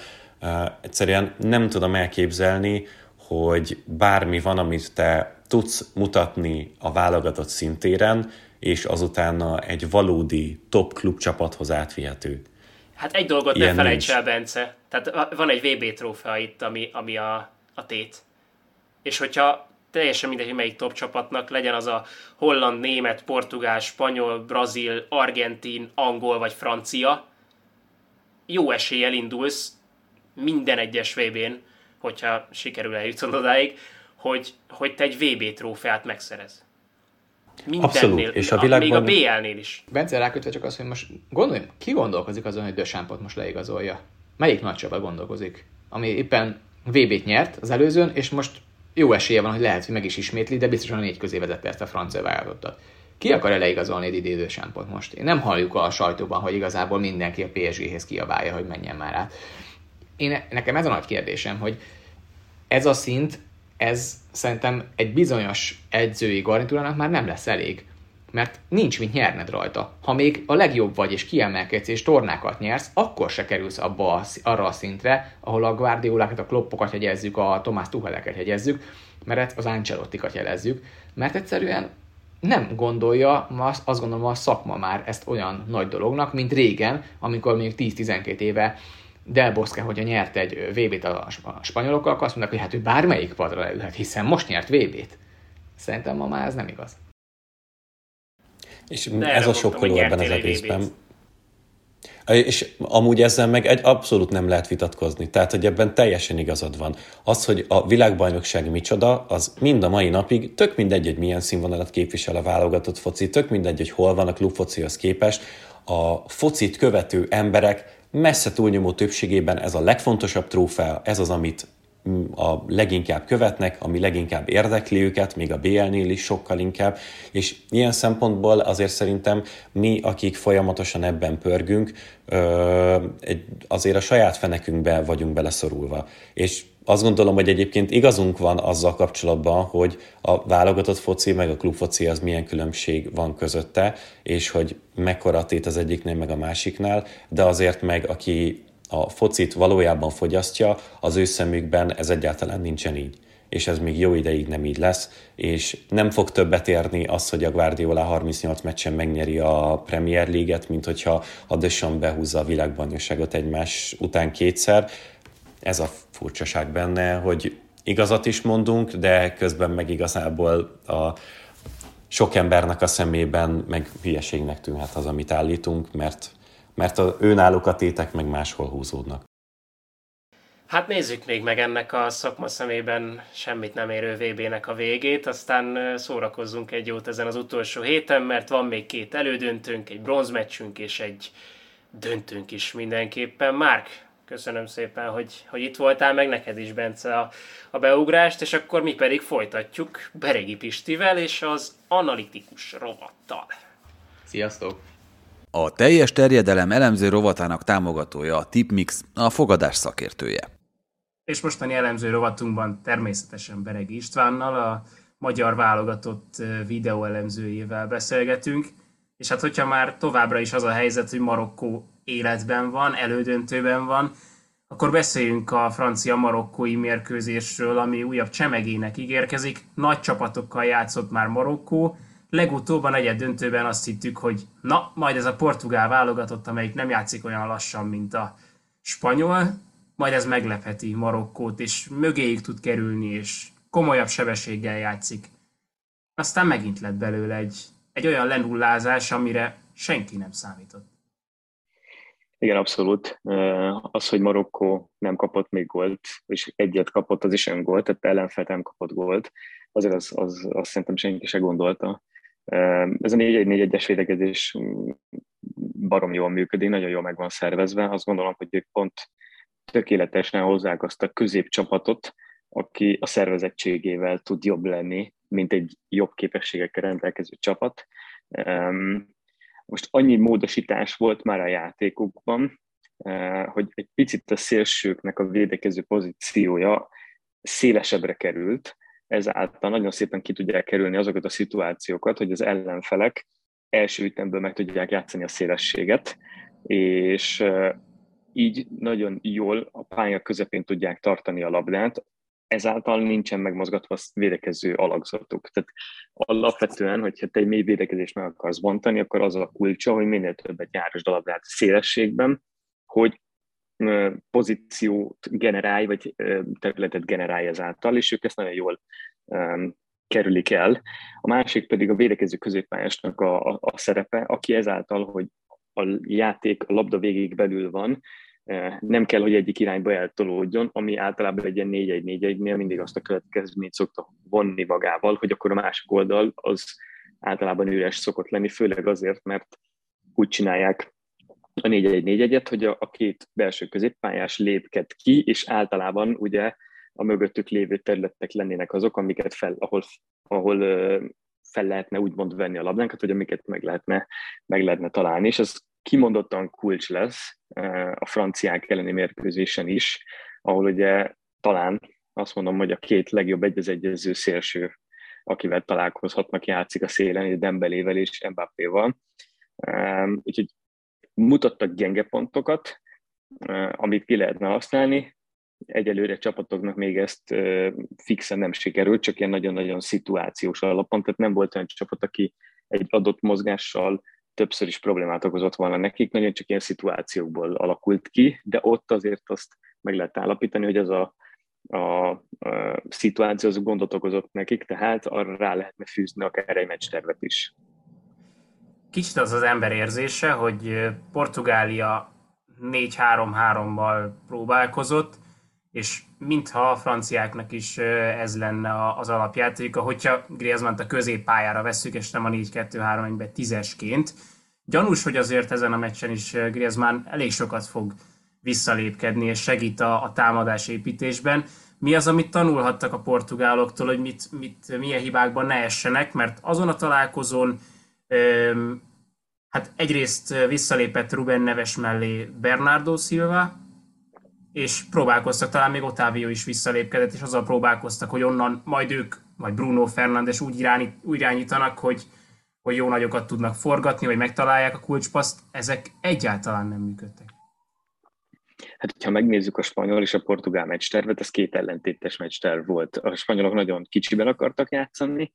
egyszerűen nem tudom elképzelni, hogy bármi van, amit te tudsz mutatni a válogatott szintéren, és azutána egy valódi top klub csapathoz átvihető. Hát egy dolgot Ilyen ne felejts el, Bence. Tehát van egy VB trófea itt, ami, ami a, a tét. És hogyha teljesen mindegy, hogy melyik top csapatnak, legyen az a holland, német, portugál, spanyol, brazil, argentin, angol vagy francia, jó eséllyel indulsz minden egyes VB-n, hogyha sikerül eljutnod odáig, hogy, hogy te egy VB trófeát megszerez. Mindennél, Abszolút. És a világban... még a BL-nél is. Bence rákötve csak az, hogy most gondoljunk, ki gondolkozik azon, hogy Dösámpot most leigazolja? Melyik nagy csapat gondolkozik? Ami éppen VB-t nyert az előzőn, és most jó esélye van, hogy lehet, hogy meg is ismétli, de biztosan a négy közé vezette ezt a francia válogatottat. Ki akar leigazolni egy idő most? Én nem halljuk a sajtóban, hogy igazából mindenki a PSG-hez kiabálja, hogy menjen már át én, nekem ez a nagy kérdésem, hogy ez a szint, ez szerintem egy bizonyos edzői garnitúrának már nem lesz elég. Mert nincs mit nyerned rajta. Ha még a legjobb vagy, és kiemelkedsz, és tornákat nyersz, akkor se kerülsz abba a, arra a szintre, ahol a Guardiolákat, a Kloppokat hegyezzük, a Tomás Tucheleket hegyezzük, mert az Ancelottikat jelezzük, mert egyszerűen nem gondolja, azt gondolom a szakma már ezt olyan nagy dolognak, mint régen, amikor még 10-12 éve Del Bosque, hogyha nyert egy VB-t a spanyolokkal, akkor azt mondják, hogy hát ő bármelyik padra leülhet, hiszen most nyert VB-t. Szerintem ma már ez nem igaz. És De ez a sokkoló ebben az egészben. És amúgy ezzel meg egy abszolút nem lehet vitatkozni. Tehát, hogy ebben teljesen igazad van. Az, hogy a világbajnokság micsoda, az mind a mai napig tök mindegy, hogy milyen színvonalat képvisel a válogatott foci, tök mindegy, hogy hol van a klubfocihoz képest. A focit követő emberek messze túlnyomó többségében ez a legfontosabb trófea, ez az, amit a leginkább követnek, ami leginkább érdekli őket, még a BL-nél is sokkal inkább, és ilyen szempontból azért szerintem mi, akik folyamatosan ebben pörgünk, azért a saját fenekünkbe vagyunk beleszorulva. És azt gondolom, hogy egyébként igazunk van azzal kapcsolatban, hogy a válogatott foci meg a klubfoci az milyen különbség van közötte, és hogy mekkora tét az egyiknél meg a másiknál, de azért meg aki a focit valójában fogyasztja, az ő szemükben ez egyáltalán nincsen így és ez még jó ideig nem így lesz, és nem fog többet érni az, hogy a Guardiola 38 meccsen megnyeri a Premier League-et, mint hogyha a Deschamps behúzza a világbajnokságot egymás után kétszer. Ez a furcsaság benne, hogy igazat is mondunk, de közben meg igazából a sok embernek a szemében meg hülyeségnek tűnhet az, amit állítunk, mert mert a, náluk a tétek meg máshol húzódnak. Hát nézzük még meg ennek a szakma szemében semmit nem érő VB-nek a végét, aztán szórakozzunk egy jót ezen az utolsó héten, mert van még két elődöntőnk, egy bronzmeccsünk és egy döntőnk is mindenképpen. Márk, köszönöm szépen, hogy, hogy itt voltál, meg neked is, Bence, a, a beugrást, és akkor mi pedig folytatjuk Beregi Pistivel és az analitikus rovattal. Sziasztok! A teljes terjedelem elemző rovatának támogatója a Tipmix, a fogadás szakértője. És mostani elemző rovatunkban természetesen Bereg Istvánnal, a magyar válogatott videóelemzőjével beszélgetünk. És hát hogyha már továbbra is az a helyzet, hogy Marokkó életben van, elődöntőben van, akkor beszéljünk a francia-marokkói mérkőzésről, ami újabb csemegének ígérkezik. Nagy csapatokkal játszott már Marokkó, Legutóbb a negyed döntőben azt hittük, hogy na, majd ez a portugál válogatott, amelyik nem játszik olyan lassan, mint a spanyol, majd ez meglepheti Marokkót, és mögéig tud kerülni, és komolyabb sebességgel játszik. Aztán megint lett belőle egy, egy olyan lenullázás, amire senki nem számított. Igen, abszolút. Az, hogy Marokkó nem kapott még gólt, és egyet kapott, az is öngolt, tehát ellenfelt nem kapott gólt, azért az, az, az szerintem senki se gondolta. Ez a 4-1-4-1-es védekezés mm, barom jól működik, nagyon jól meg van szervezve. Azt gondolom, hogy ők pont tökéletesen hozzák azt a középcsapatot, aki a szervezettségével tud jobb lenni, mint egy jobb képességekkel rendelkező csapat. Most annyi módosítás volt már a játékukban, eh, hogy egy picit a szélsőknek a védekező pozíciója szélesebbre került, ezáltal nagyon szépen ki tudják kerülni azokat a szituációkat, hogy az ellenfelek első ütemből meg tudják játszani a szélességet, és így nagyon jól a pálya közepén tudják tartani a labdát, ezáltal nincsen megmozgatva a védekező alakzatuk. Tehát alapvetően, hogyha te egy mély védekezést meg akarsz bontani, akkor az a kulcsa, hogy minél többet járasd a labdát szélességben, hogy pozíciót generálj, vagy területet generálj ezáltal, és ők ezt nagyon jól um, kerülik el. A másik pedig a védekező középpályásnak a, a, a szerepe, aki ezáltal, hogy a játék a labda végig belül van, nem kell, hogy egyik irányba eltolódjon, ami általában egy ilyen 4-1-4-1-nél mindig azt a következményt szokta vonni magával, hogy akkor a másik oldal az általában üres szokott lenni, főleg azért, mert úgy csinálják a 4-1-4-1-et, hogy a, a két belső középpályás lépket ki, és általában ugye a mögöttük lévő területek lennének azok, amiket fel, ahol, ahol fel lehetne úgymond venni a labdánkat, vagy amiket meg lehetne, meg lehetne találni, és ez kimondottan kulcs lesz a franciák elleni mérkőzésen is, ahol ugye talán azt mondom, hogy a két legjobb egyezegyező szélső, akivel találkozhatnak, játszik a szélen, Dembelével és Mbappéval. Úgyhogy mutattak gyenge pontokat, amit ki lehetne használni. Egyelőre csapatoknak még ezt fixen nem sikerült, csak ilyen nagyon-nagyon szituációs alapon, tehát nem volt olyan csapat, aki egy adott mozgással többször is problémát okozott volna nekik, nagyon csak ilyen szituációkból alakult ki, de ott azért azt meg lehet állapítani, hogy ez a, a, a szituáció az gondot okozott nekik, tehát arra rá lehetne fűzni akár egy meccs tervet is. Kicsit az az ember érzése, hogy Portugália 4-3-3-mal próbálkozott, és mintha a franciáknak is ez lenne az alapjáték, hogyha Griezmann a középpályára veszük, és nem a 4-2-3-1-be tízesként, gyanús, hogy azért ezen a meccsen is Griezmann elég sokat fog visszalépkedni, és segít a, a támadás építésben. Mi az, amit tanulhattak a portugáloktól, hogy mit, mit, milyen hibákban ne essenek, mert azon a találkozón öm, hát egyrészt visszalépett Ruben Neves mellé Bernardo Silva, és próbálkoztak, talán még Otávio is visszalépkedett, és azzal próbálkoztak, hogy onnan majd ők, vagy Bruno Fernandes úgy, irányít, úgy irányítanak, hogy, hogy jó nagyokat tudnak forgatni, vagy megtalálják a kulcspaszt, ezek egyáltalán nem működtek. Hát, ha megnézzük a spanyol és a portugál meccstervet, ez két ellentétes meccsterv volt. A spanyolok nagyon kicsiben akartak játszani,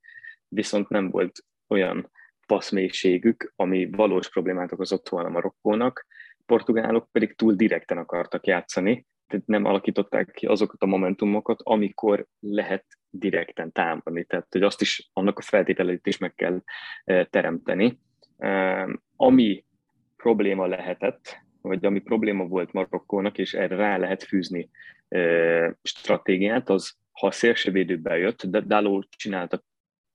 viszont nem volt olyan passzmélységük, ami valós problémát okozott volna Marokkónak, portugálok pedig túl direkten akartak játszani, tehát nem alakították ki azokat a momentumokat, amikor lehet direkten támadni. Tehát, hogy azt is, annak a feltételeit is meg kell e, teremteni. E, ami probléma lehetett, vagy ami probléma volt Marokkónak, és erre rá lehet fűzni e, stratégiát, az ha a szélsővédő bejött, de Daló csinálta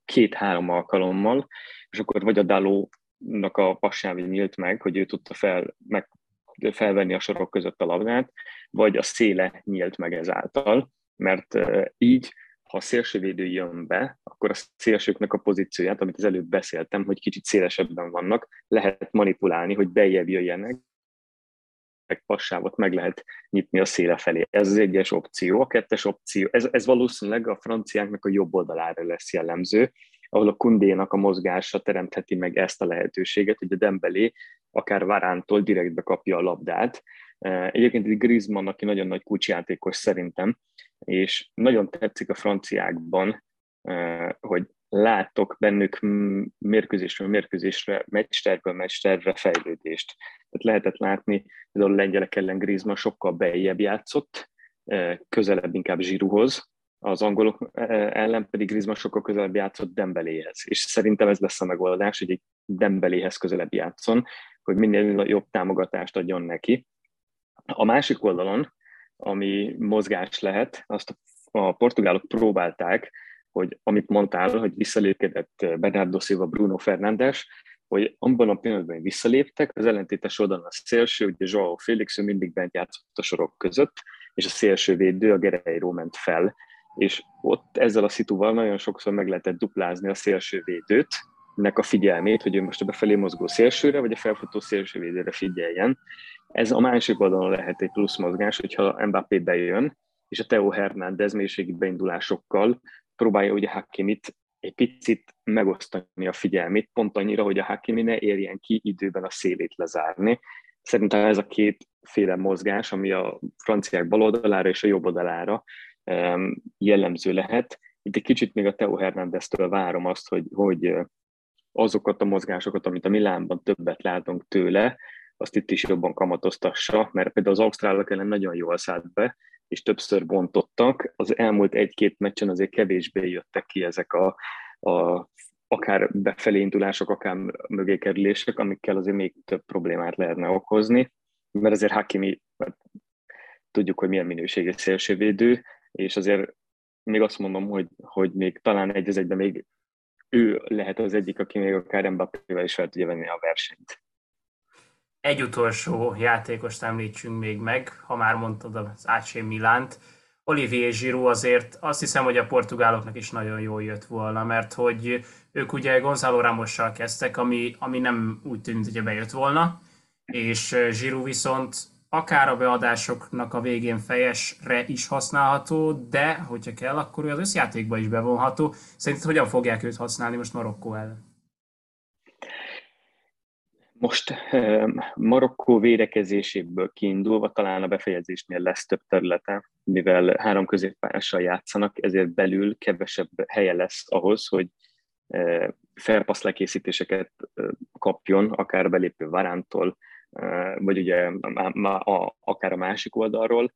két-három alkalommal, és akkor vagy a Dalónak a passávi nyílt meg, hogy ő tudta fel, meg felvenni a sorok között a labdát, vagy a széle nyílt meg ezáltal, mert így, ha a szélsővédő jön be, akkor a szélsőknek a pozícióját, amit az előbb beszéltem, hogy kicsit szélesebben vannak, lehet manipulálni, hogy bejebb jöjjenek, meg passávot meg lehet nyitni a széle felé. Ez az egyes opció. A kettes opció, ez, ez valószínűleg a franciáknak a jobb oldalára lesz jellemző, ahol a kundénak a mozgása teremtheti meg ezt a lehetőséget, hogy a Dembelé akár Varántól direktbe kapja a labdát. Eh, egyébként egy Griezmann, aki nagyon nagy kulcsjátékos szerintem, és nagyon tetszik a franciákban, eh, hogy látok bennük mérkőzésről mérkőzésre, meccstervről meccstervre fejlődést. Tehát lehetett látni, hogy a lengyelek ellen Griezmann sokkal bejjebb játszott, eh, közelebb inkább Zsiruhoz, az angolok ellen pedig Griezmann sokkal közelebb játszott Dembeléhez. És szerintem ez lesz a megoldás, hogy egy Dembeléhez közelebb játszon, hogy minél jobb támogatást adjon neki. A másik oldalon, ami mozgás lehet, azt a portugálok próbálták, hogy amit mondtál, hogy visszalépkedett Bernardo Silva, Bruno Fernandes, hogy abban a pillanatban, visszaléptek, az ellentétes oldalon a szélső, ugye Joao Félix, ő mindig bent játszott a sorok között, és a szélső védő, a Guerreiro ment fel, és ott ezzel a szituval nagyon sokszor meg lehetett duplázni a szélső védőt, nek a figyelmét, hogy ő most a befelé mozgó szélsőre, vagy a felfutó szélsővédőre figyeljen. Ez a másik oldalon lehet egy plusz mozgás, hogyha Mbappé bejön, és a Theo Hernández mélységi beindulásokkal próbálja ugye Hakimit egy picit megosztani a figyelmét, pont annyira, hogy a Hakimi ne érjen ki időben a szélét lezárni. Szerintem ez a két féle mozgás, ami a franciák bal oldalára és a jobb oldalára jellemző lehet. Itt egy kicsit még a Theo Hernándeztől várom azt, hogy, hogy azokat a mozgásokat, amit a Milánban többet látunk tőle, azt itt is jobban kamatoztassa, mert például az ausztrálok ellen nagyon jól szállt be, és többször bontottak. Az elmúlt egy-két meccsen azért kevésbé jöttek ki ezek a, a akár befelé indulások, akár mögé kerülések, amikkel azért még több problémát lehetne okozni, mert azért Hakimi, tudjuk, hogy milyen minőségi szélsővédő, és azért még azt mondom, hogy, hogy még talán egy az egyben még ő lehet az egyik, aki még akár Mbappével is fel tudja venni a versenyt. Egy utolsó játékost említsünk még meg, ha már mondtad az AC Milánt. Olivier Giroud azért azt hiszem, hogy a portugáloknak is nagyon jól jött volna, mert hogy ők ugye Gonzalo Ramossal kezdtek, ami, ami nem úgy tűnt, hogy bejött volna, és Giroud viszont akár a beadásoknak a végén fejesre is használható, de hogyha kell, akkor ő az összjátékba is bevonható. Szerinted hogyan fogják őt használni most Marokkó ellen? Most Marokkó védekezéséből kiindulva talán a befejezésnél lesz több területe, mivel három középpályással játszanak, ezért belül kevesebb helye lesz ahhoz, hogy felpassz lekészítéseket kapjon, akár belépő Varántól, vagy ugye a, akár a másik oldalról.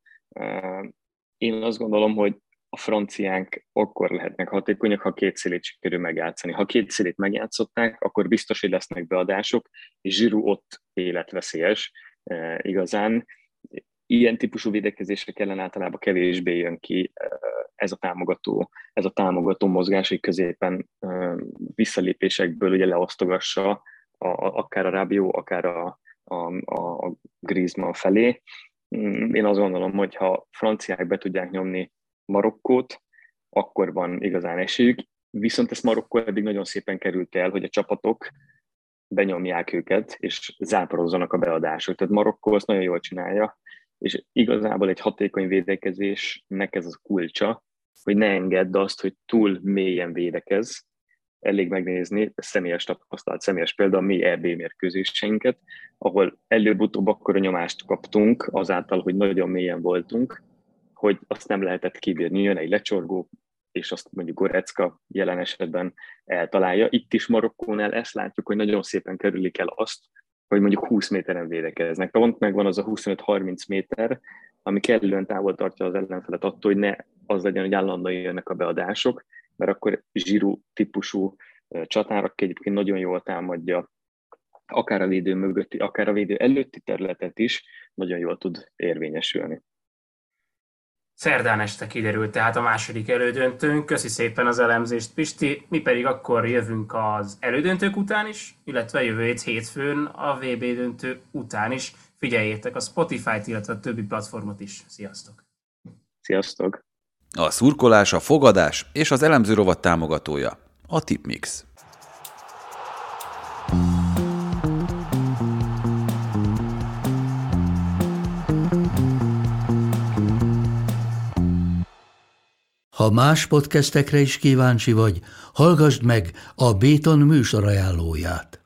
Én azt gondolom, hogy a franciánk akkor lehetnek hatékonyak, ha két szélét sikerül megjátszani. Ha két szélét megjátszották, akkor biztos, hogy lesznek beadások, és Zsiru ott életveszélyes igazán. Ilyen típusú védekezésre kellene általában kevésbé jön ki ez a támogató, ez a támogató mozgás, hogy középen visszalépésekből ugye leosztogassa a, akár a Rábió, akár a, a, a Griezmann felé. Mm, én azt gondolom, hogy ha franciák be tudják nyomni Marokkót, akkor van igazán esélyük. Viszont ezt Marokkó eddig nagyon szépen került el, hogy a csapatok benyomják őket, és záporozzanak a beadások. Tehát Marokkó azt nagyon jól csinálja, és igazából egy hatékony védekezésnek ez a kulcsa, hogy ne engedd azt, hogy túl mélyen védekez, elég megnézni személyes tapasztalat, személyes példa a mi EB mérkőzéseinket, ahol előbb-utóbb akkor a nyomást kaptunk azáltal, hogy nagyon mélyen voltunk, hogy azt nem lehetett kibírni. Jön egy lecsorgó, és azt mondjuk Gorecka jelen esetben eltalálja. Itt is Marokkónál ezt látjuk, hogy nagyon szépen kerülik el azt, hogy mondjuk 20 méteren védekeznek. Pont megvan az a 25-30 méter, ami kellően távol tartja az ellenfelet attól, hogy ne az legyen, hogy állandóan jönnek a beadások, mert akkor zsírú típusú csatár, aki egyébként nagyon jól támadja akár a védő mögötti, akár a védő előtti területet is, nagyon jól tud érvényesülni. Szerdán este kiderült tehát a második elődöntőnk. Köszi szépen az elemzést, Pisti. Mi pedig akkor jövünk az elődöntők után is, illetve jövő hét hétfőn a VB döntő után is. Figyeljétek a Spotify-t, illetve a többi platformot is. Sziasztok! Sziasztok! A szurkolás, a fogadás és az elemző rovat támogatója, a Tipmix. Ha más podcastekre is kíváncsi vagy, hallgassd meg a Béton műsor ajánlóját.